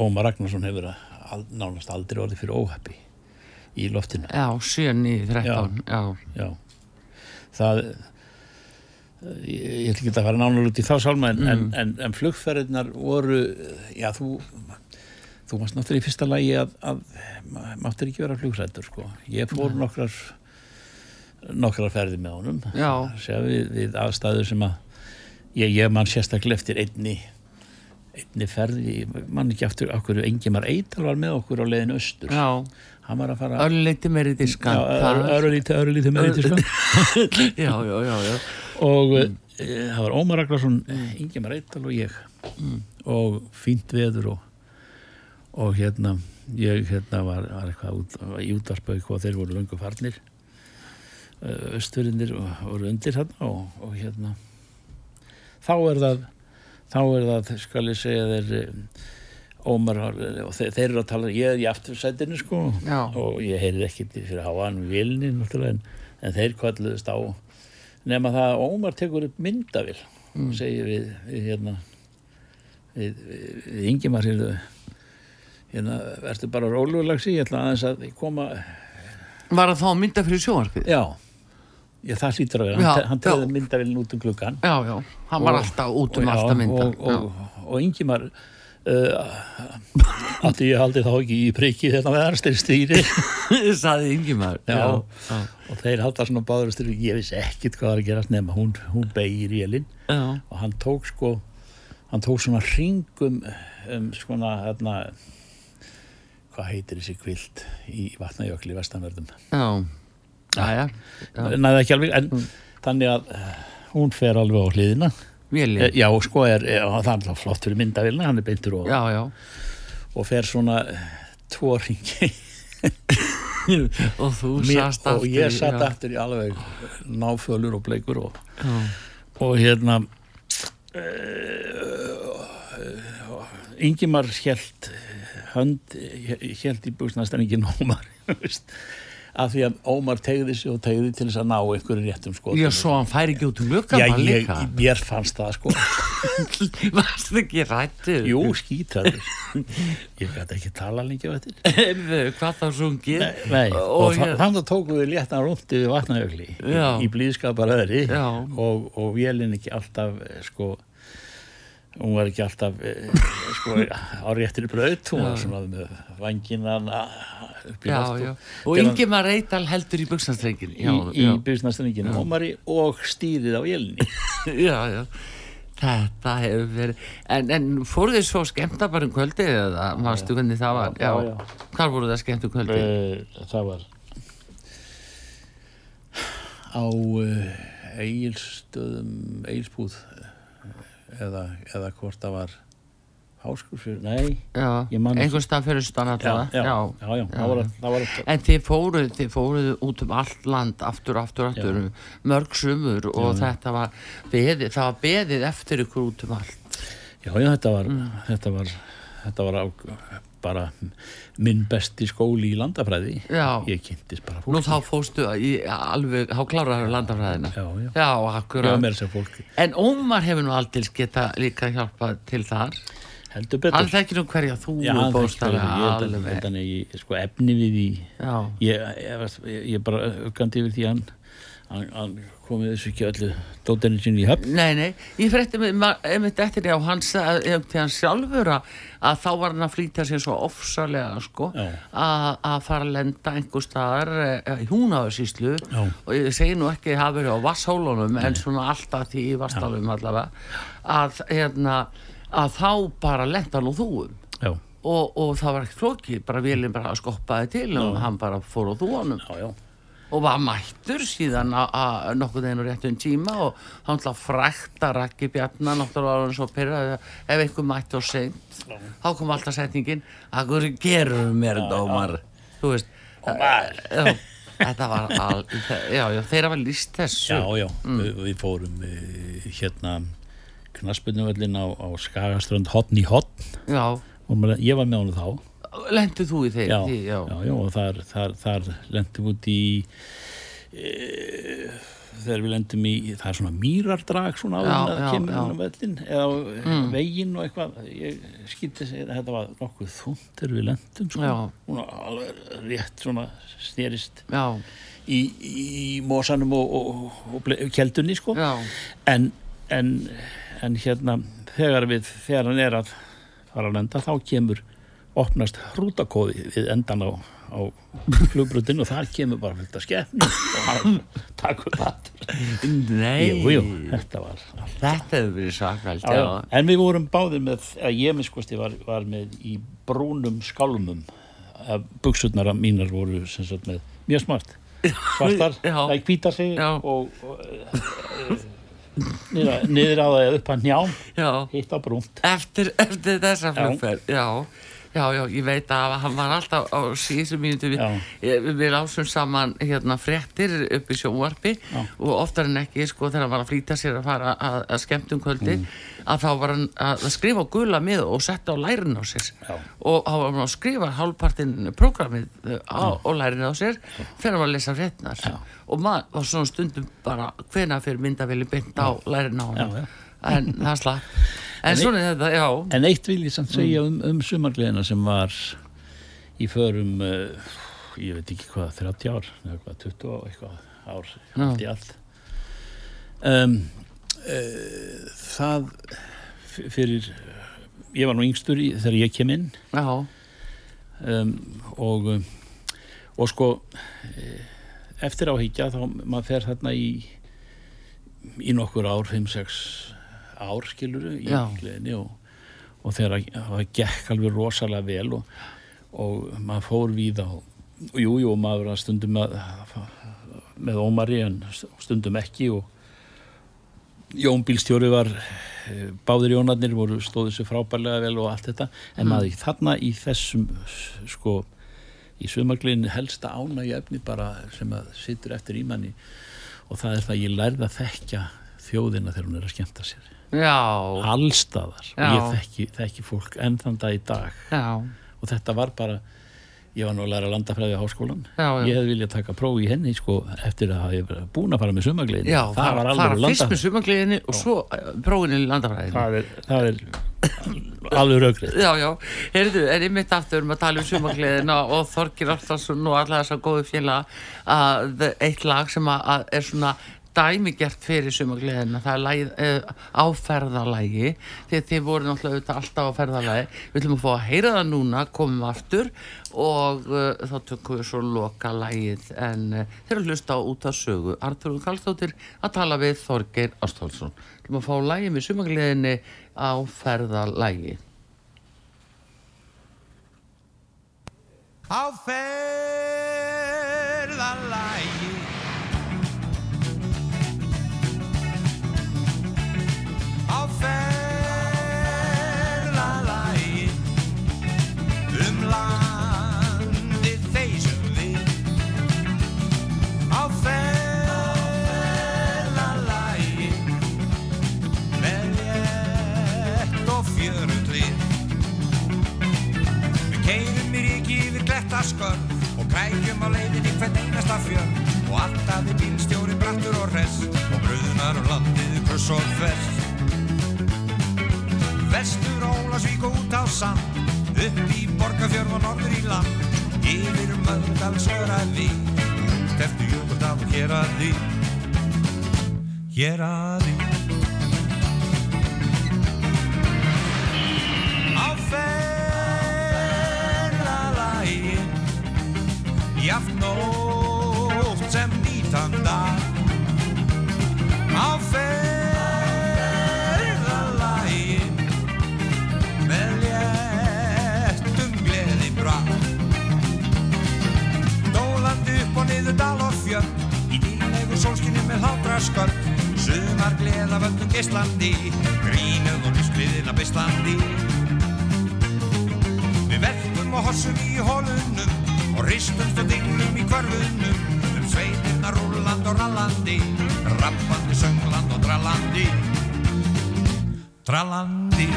Ómar Ragnarsson hefur al, nánast aldrei orðið fyrir óhappi í loftinu. Já, 7, 9, 13 Já, já. Það ég, ætla ekki að fara nánar út í þá sálma en, en, en, en flugferðinar voru já þú þú varst náttúrulega í fyrsta lagi að, að máttir ekki vera flugsættur sko. ég fór nokkrar nokkrar ferði með honum. Já. Segja, við, við aðstæður sem að ég, ég man sérstaklega eftir einni einni ferði, ég man ekki aftur okkur Engimar Eital var með okkur á leiðin austur. Já. Hann var að fara Örleiti meiri diskan örlítið, örlítið með eitthvað sko. Já, já, já, já og mm. það var Ómar Ragnarsson Ingemar Eittal og ég og fínt veður og, og hérna ég hérna var, var eitthvað út, í útvarpauk og þeir voru löngu farnir östurinnir voru undir hérna og, og hérna þá er það þá er það, skal ég segja þeir eh, Ómar og þeir, þeir eru að tala, ég er í aftursætinu sko Já. og ég heyri ekkit fyrir háan vilni náttúrulega en, en þeir kvalluðust á nema það að Ómar tekur upp myndavill og segir við, við hérna við, við, við Ingimar hérna, verður bara róluglags í ég ætla aðeins að koma Var að fá mynda fyrir sjónvarpið? já, ég, það hlýtur að vera. Já, hann, te- hann já. tegði myndavillin út um klukkan Já, já, hann var Og- alltaf út um og, alltaf mynda. og, og, og Uh, átti ég haldi þá ekki í priki þetta með aðstir stýri. Já, saði já, og þeir halda svona báður styrfi ég vissi ekkit hvað var að gerast nema hún, hún beigir í elin já, og hann tók sko hann tók svona hringum um svona hérna hvað heitir þessi kvilt í vatnajökli vestanverðum? Já, já, já, næði ekki alveg en þannig að eh, hún fer alveg á hliðina Vélin, Eh, já sko er, er það er alltaf flott fyrir myndavilna hann er beintur og, já, já. og fer svona eh, tvo hringi. Og þú Mér, sast og aftur ég satt já. aftur í alveg náfölur og bleikur og, og hérna uh, Ingimar hélt hönd hélt í buksnastenningin Ómar af því að Ómar tegði sig og tegði til þess að ná einhverju réttum skotum. Já, svo hann færi ekki út um glukkan Já, ég, mér fannst það sko. Varst ekki rættur? Jú, skítræður Ég gæti ekki tala lengi á þetta Hvað þá sungið? Nei, Og ég- þannig tókum við léttan rúndi við vatnajökli í, í blíðskapar öðri Já. og, og vélinn ekki alltaf eh, sko hún var ekki alltaf eh, sko, á réttri braut. Hún var svona með vanginan upp í já og, hann- Ingimar Reital heldur í buksnastrenginni í, í Ómari og stýrið á vélinni já, já. Þetta hefur verið En, en fóru þið svo skemmta bara um kvöldið eða varstu hvernig það var? Já, já. Hvar voru það skemmt um kvöldið? Eh, það var á uh, Egilstöðum Egilsbúð eða, eða hvort það var Háskursfjör, nei Já, einhvers stað fyrir stan já, allavega já, já, já, það var, það var En þið fóruð, þið fóruð út um allt land aftur, aftur, aftur mörg sumur og þetta var beðið, það var beðið eftir ykkur út um allt. Já, já, þetta var Mm. þetta var, þetta var á, bara minn besti skóli í landafræði. Já. ég kynntist bara Nú fólki. þá fóstu í alveg, þá kláraður landafræðina. Já, já, Já, já, mér sem fólki En Ómar hefur nú aldrei geta líka hjálpað til þar. Heldur betur. Hann þekkir nú hverja þú já, hann þekkir held hann eigi sko efni við í Já, ég, ég bara aukandi yfir því hann hann, hann komið þessu ekki öllu dóttinni sinni í höfn? Nei, nei, ég frétti einmitt eftir því á hans, til hann sjálfur að, að þá var hann að flýta sér svo ofsalega, sko, að að fara að lenda einhver staðar eh, í húnáðursýslu Já. og ég segi nú ekki að hafa verið á vasshólunum en svona alltaf því í vasstálum allavega, að, hérna, að þá bara lenda úr þúum. já, Og, og það var ekkert flókið, bara vélinn bara skoppaði til og hann bara fór á þúanum og var mættur síðan að- að nokkuð einu réttum tíma og hann ætla að frækta Raggi Bjarnar náttúrulega var hann svo pyrraði ef einhver mætti og seint þá kom alltaf setningin að hverju gerur mér dómar? Þú veist já, þetta var al, já, já, þeirra var líst þessu. Já, já, við, við fórum uh, hérna knaspunuvöllin á, á Skagaströnd hotn í hotn og ég var með honum þá lendu þú í þeir já, því, já, já, og þar, þar, þar lendum við út í e, þegar við lendum í það er svona mýrardrag svona Já, að já, kemur já. hann á völlin eða mm. veginn og eitthvað ég skýtti sig, þetta var nokkuð þúnt þegar við lendum. Já. Hún var alveg rétt svona snerist já, í, í mosanum og, og, og ble- keldunni sko já, en, en, en hérna þegar við, þegar hann er að fara að lenda þá kemur opnast hrútakóði við endan á, á flugbrutinu og þar kemur bara fullt af skefni og hann takkur það nei jú, jú, þetta var allt. þetta hefur verið sakvælt Já, já. en við vorum báðir með að ég miskosti var, var með í brúnum skálmum að buksurnar mínar voru sem sagt með mjög smart svartar, það er hvítar sig Já. og, og uh, niður, niður á það eða upp að njám já. hitt á brúnt eftir, eftir þessa Já. flugferð já. Já, já, ég veit að hann var alltaf á síðustu mínútu. Við, við lásum saman hérna fréttir upp í sjónvarpi Já. og oftar en ekki sko þegar hann var að flýta sér að fara að, að skemmtum kvöldi Mm. að þá var hann að að skrifa gula mið og setja á lærin á sér. Já. og þá var hann að skrifa hálfpartinn prógramið uh, á, á lærin á sér fyrir var að lesa fréttnar og maður var svona stundum bara hvena fyrir myndavili bynd á lærin á hann. En það slapp. En svona er þetta, en eitt vil ég samt segja um, um sumargleðina sem var í förum uh, ég veit ekki hvað, 30 ár eða hvað, 20 og eitthvað ár allt í allt. Um, uh, það fyrir ég var nú yngstur í, þegar ég kem inn. Já, um, og og sko eh, eftir áhyggja þá maður fer þarna í í nokkur ár, 5-6 ár skiluru í gleðinni og, og þegar að- það gekk alveg rosalega vel og, og maður fór við á og jú, jú, maður var stundum með, með ómari en stundum ekki og Jón bílstjóri var eh, báðir Jónarnir voru stóðu sér frábærlega vel og allt þetta. En maður þarna í þessum sko í sumargliðinu helsta ánægja efni bara sem að situr eftir í manni og það er það að ég lærði að þekkja þjóðina þegar hún er að skemmta sér allstaðar. Og ég þekki, þekki fólk enn þann dag í dag. Já, og þetta var bara ég var nú að læra landafræði á háskólan Já, ég hefði viljað taka próf í henni sko, eftir að hafa búin að fara með sumargliðinu já það fara, var alveg fyrst með sumagliðinni og svo eh, prófinu í landafræðinu það er, það er alveg raugrið Já, já, heyrðu, en ég mitt aftur um að tala um sumagliðina og Þorgir Áttarsson og alla þessar góðu félaga að eitt lag sem að, að er svona dæmigert fyrir sumagliðina það er lagið, uh, áferðalagi því að þið voru náttúrulega auðvitað alltaf á ferðalagi. Við ætlum að fá að heyra það núna komum aftur og uh, þá tökum við svo loka lagið. En uh, þeir eru að hlusta á út af sögu. Artur Kallstóttir að tala við Þorgeir Ástálsson við ætlum að fá lagið með sumagliðinni á ferðalagi og krækjum á leiðinni hvern einasta fjörn og alltaf er bílstjóri brattur og hress og bröðunar um landið kruss og þvers. Vestur Ólasvík og út á sand upp í Borgafjörð og norður í land yfir Möðdal söraði út eftir Jökuldal og hér að því gera þig Á ferðalagi Jaft nótt sem nýtan dag. Á ferðalagi sólskinni með hlátraskörn Sumar gleða völdum geislandi Grínuð og lífsgliðina beislandi. Við verkum og hossum í hólunum Og ristumst og dinglum í hverfunum Um sveitirna rúland og rallandi Rappandi, söngland og drallandi. Drallandi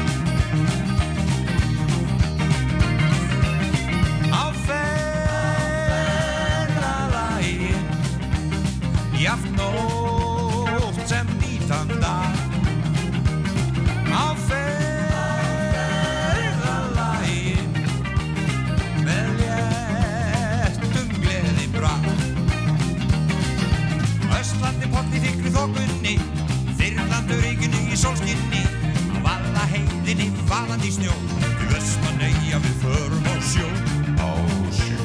sólskinni Á valla heiðinni valandi í snjó Til Vestmanneia við förum á sjó. Á sjó.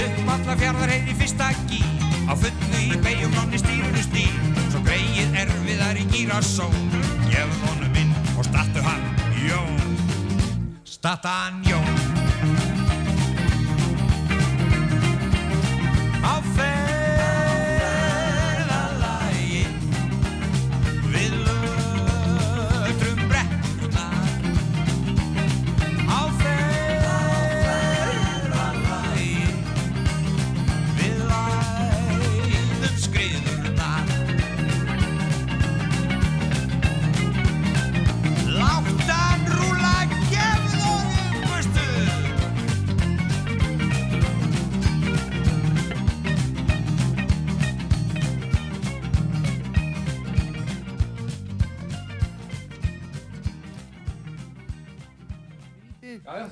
Upp alla fjarðar heiði fyrsta gí Á fullu í beigjum nonni stýrunu stýr Svo greið erfiðar í gírasón. Gefðu honum inn og startu hann Jón. Starta hann Jón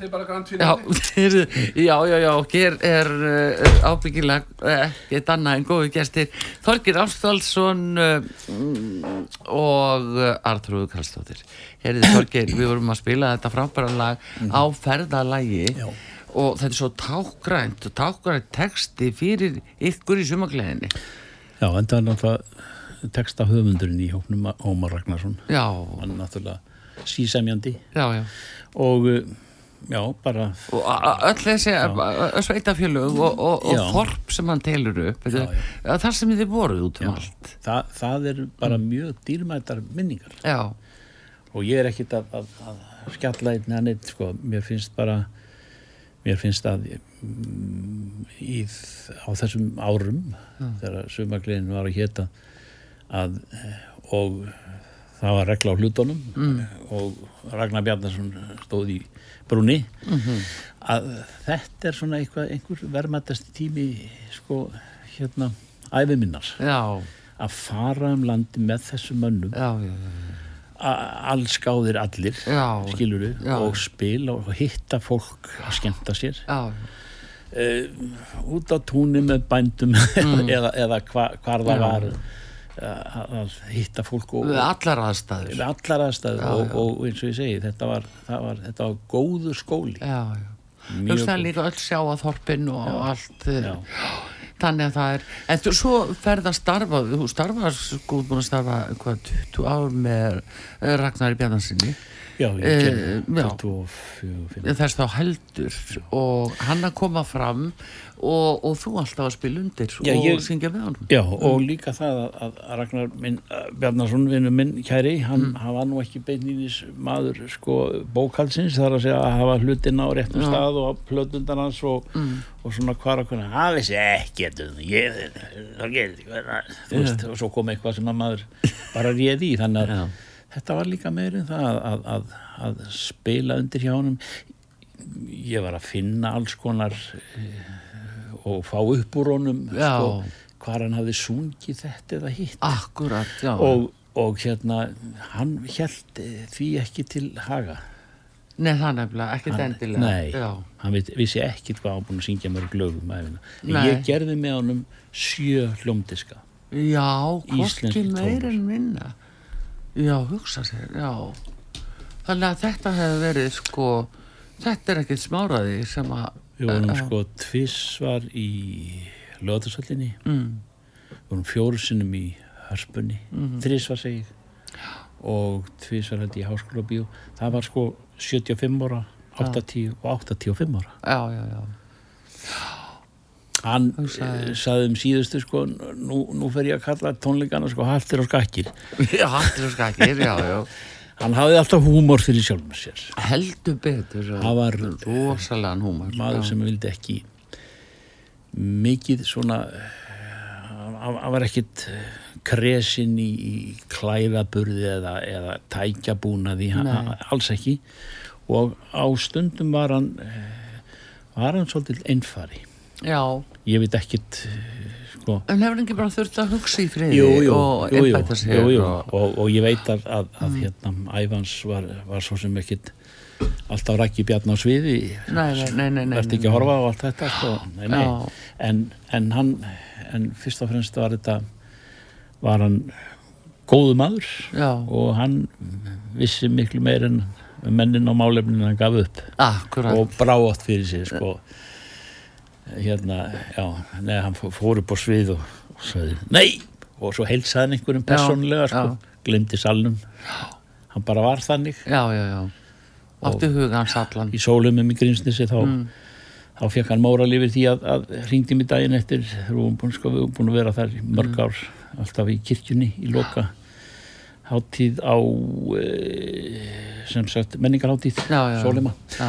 Er bara grann Já, heyrðu, já, já, já, hér er uh, ábyggilega uh, ekkert annað en góði gestir. Þorgir Ástvaldsson uh, mm, og Artrúður Karlsdóttir. Heyrðu Þorgir, við vorum að spila þetta frábæra lag á ferðalagi Já. og þetta er svo tákgrænt og tákgrænt texti fyrir ykkur í sumagleðinni Já, en það er náttúrulega texta höfundurinn í hóknum Ómar Ragnarsson. Já, hann er náttúrulega sísemjandi. Já, já. Og já, bara og öll þessi sveitafjölug og, og, og Já. þorp sem hann telur upp Já, þetta, þar sem þið voruð út um allt. Það, það er bara mjög dýrmætar minningar. Já, og ég er ekkit að, að, að skalla einn eða neitt sko. mér finnst bara mér finnst að mm, í, á þessum árum þegar sumagliðin var að héta að eh, og það var regla á hlutunum mm. og Ragnar Bjarnarsson stóð í brúni að þetta er svona eitthvað, einhver verðmættasti tími sko hérna æfiminnar já, að fara um landi með þessum mönnum já, já, já. a- allskáðir allir Já. skilur Já. og spila og hitta fólk að skemmta sér uh, út á túnni með bændum eða, eða hva, hvar það Mm. Já. var að hitta fólk og, við allar aðstæður við allar aðstæður Já, og, já. og eins og ég segi þetta var, það var, þetta var góður skóli já, já hugsaði góð. líka öll sjá að þorpin og allt eh, Já. þannig að það er en þú, svo ferð að starfa þú starfa sko búin að starfa hvað, 20 ár með eh, Ragnari Bjarnarsinni já, Eh, já. 24 þess þá heldur og hann að koma fram og, og þú alltaf að spila undir Já, og ég- syngja með honum Já, og líka það að, að Ragnar minn, uh, Bjarnarsson, vinnu minn kæri, hann, Mm. hann var nú ekki beinlýnis maður sko bókalsins, þar að segja að hafa hlutina á réttum Já. stað og plötundan hans og, og svona hvar og hvernig, hann vissi um það, það gerði og svo kom eitthvað sem að maður bara réði í, þannig að Já. Þetta var líka meirinn það að, að, að, að spila undir hjá honum. Ég var að finna alls konar eh, og fá upp úr honum sko, hvar hann hafði sungið þetta eða hitt. Akkurat, já. Og, og hérna hann held því ekki til haga. Nei, það nefnilega, ekkert endilega nei, já. hann veit, vissi ekkit hvað hann búin að syngja mörg lögum ég gerði með honum sjö hljómdiska. Já, hvorki Íslenskir meir tónar. en minna. Já, hugsa sér, já. Þannig að þetta hefur verið sko, þetta er ekkert smáraði sem að... Við vorum Já. sko tvissvar í lögatarsöllinni, Mm, við vorum fjóru sinnum í hörpunni, mm Mhm. þrísvar segi ég, og tvísvar held ég í háskóla bíó. Það var sko 75 ára, 80 og 85 ára. já, já, já. Hann Hugsaði- eh, sagði um síðustu sko, nú, nú fer ég að kalla tónleikana sko haltir og skakkir. Já, hattir og skakir, já, já. Hann hafði alltaf húmor fyrir sjálfum sér. Heldur betur. Það var- rosalega húmar. maður sem vildi ekki mikið svona eh, hann hann var ekkit eh, kresin í, í klæðaburði eða, eða tækjabúnaði hann- hann- alls ekki og á stundum var hann var hann svolítið einfari Já, ég veit ekkit sko. En hefur ekki bara þurft að hugsa í friði Jú, jú, og einbæta sér jú, jú. og... Mm. Og, og ég veit að, að, að hérna, æfans var, var svo sem ekkit alltaf rækki bjarn á sviði. Nei, nei, nei, nei, nei, verðt ekki að horfa á allt þetta sko. nei, nei. En, en hann en fyrst og fremst var þetta var hann góðu maður. Já, og hann vissi miklu meir en mennin á málefnin hann gaf upp. Akkurat. og brá átt fyrir sig sko hérna, já, neða hann fó- fór upp á svið og, og sagði, nei og svo heilsaði einhverjum Já, persónulega sko, já. glimti salnum hann bara var þannig Já, já, já. Áttu huga hans allan. í sólumum í Grímsnesi þá, Mm. þá fekk hann móral yfir því að, að hringdi mig daginn eftir við vorum búin, sko, við vorum búin að vera þar í mörg Mm. ár alltaf í kirkjunni í loka hátíð á e, sem sagt menningarhátíð Já, já. Sólima Já,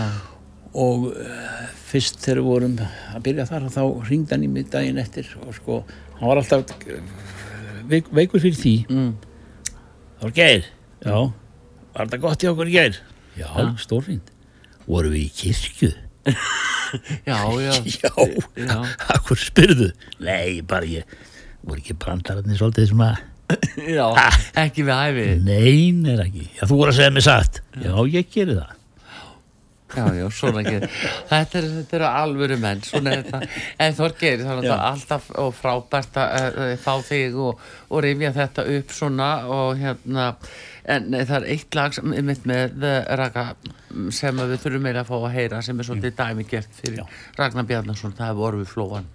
og uh, fyrst þegar við vorum að byrja þar þá hringdi hann í mig daginn eftir og sko, hann var alltaf uh, veik, veikur fyrir því. Mm. það var gær, já. Var þetta gott í okkur gær já, stórfínt, vorum við í kirkju? Já, já. já, Já. akkur spyrðu? Nei, bara ég voru ekki brandararnir svolítið svona? Já. Ekki við hæfi. nein er ekki, já, þú voru að segja mig satt. Já, ég geri það Já, já, svona ekki. Þetta er, eru alvöru menn, svona er þetta. En Þorgeir, það er alltaf frábært að fá þig og, og rifja þetta upp svona og hérna, en það er eitt lag sem er mitt með uh, Raka sem við þurfum meira að fá að heyra sem er svolítið dæmi gert fyrir Já. Ragnar Bjarnason, það hefur orðið flóan.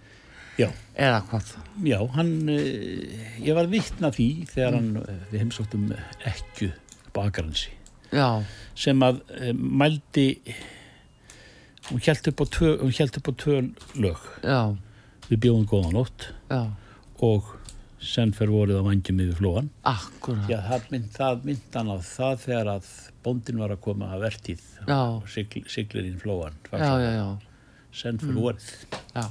já, Eða hvað? Já, hann, eh, ég var vittna því þegar hann, eh, við heimsóttum ekku bakaransi Já, sem að e, mældi, hún hjælt upp á tvö, tvö lög. já, Við bjóðum góða nótt já, og senn fer vorið á vangjum yfir flóan. Já, það mynd, það mynd á það þegar að bóndin var að koma að vertíð Já. og sigl, siglir inn flóan. Senn fer vorið. Já,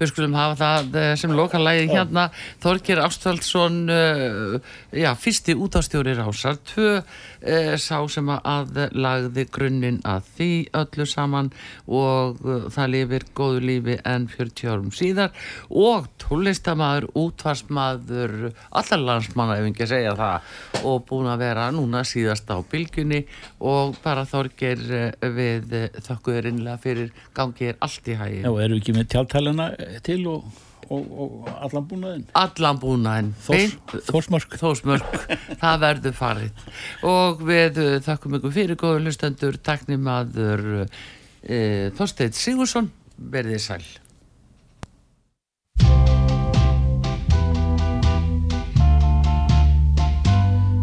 við skulum hafa það eh, sem lokalægi hérna. Þorgir Ástvaldsson uh, já, fyrsti útastjóri rásar tvö uh, sá sem að lagði grunninn að því öllu saman og uh, það lifir góðu lífi en 40 árum síðar. Og tónlistamæður, útvarsmaður allar landsmanna ef ekki að segja það og búin að vera núna síðast á bylgjunni. Og bara Þorgir uh, við uh, þökkuður innlega fyrir. Gangið er allt í hægi Já, erum við ekki með tjáltæluna til og, og, og allan búnaðinn? allan búnaðin Þórs, Þórsmörk. Þórsmörk, það verður farið. Og við uh, þakkum ykkur fyrir góður hlustendur, taknimaður uh, Þorsteinn Sigursson verðið sæl.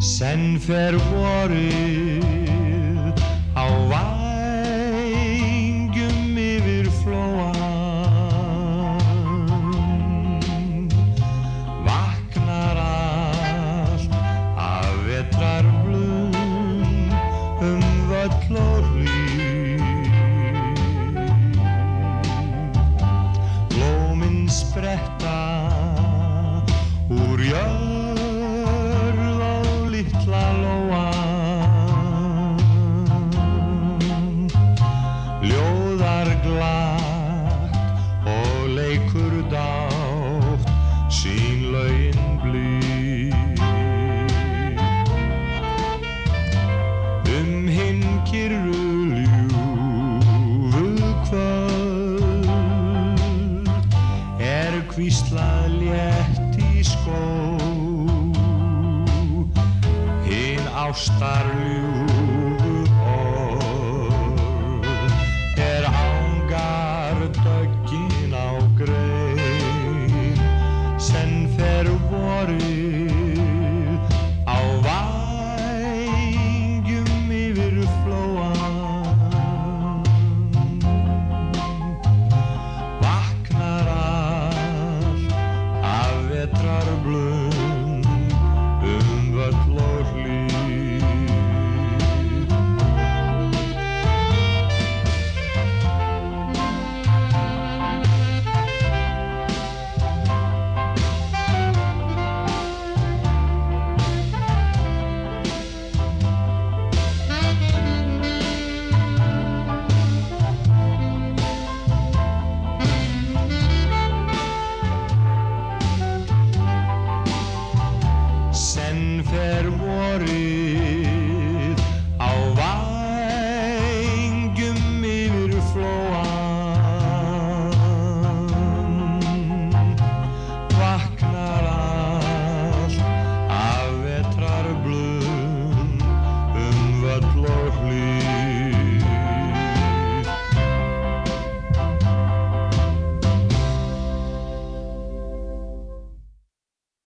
Senn fer vorið á vængjum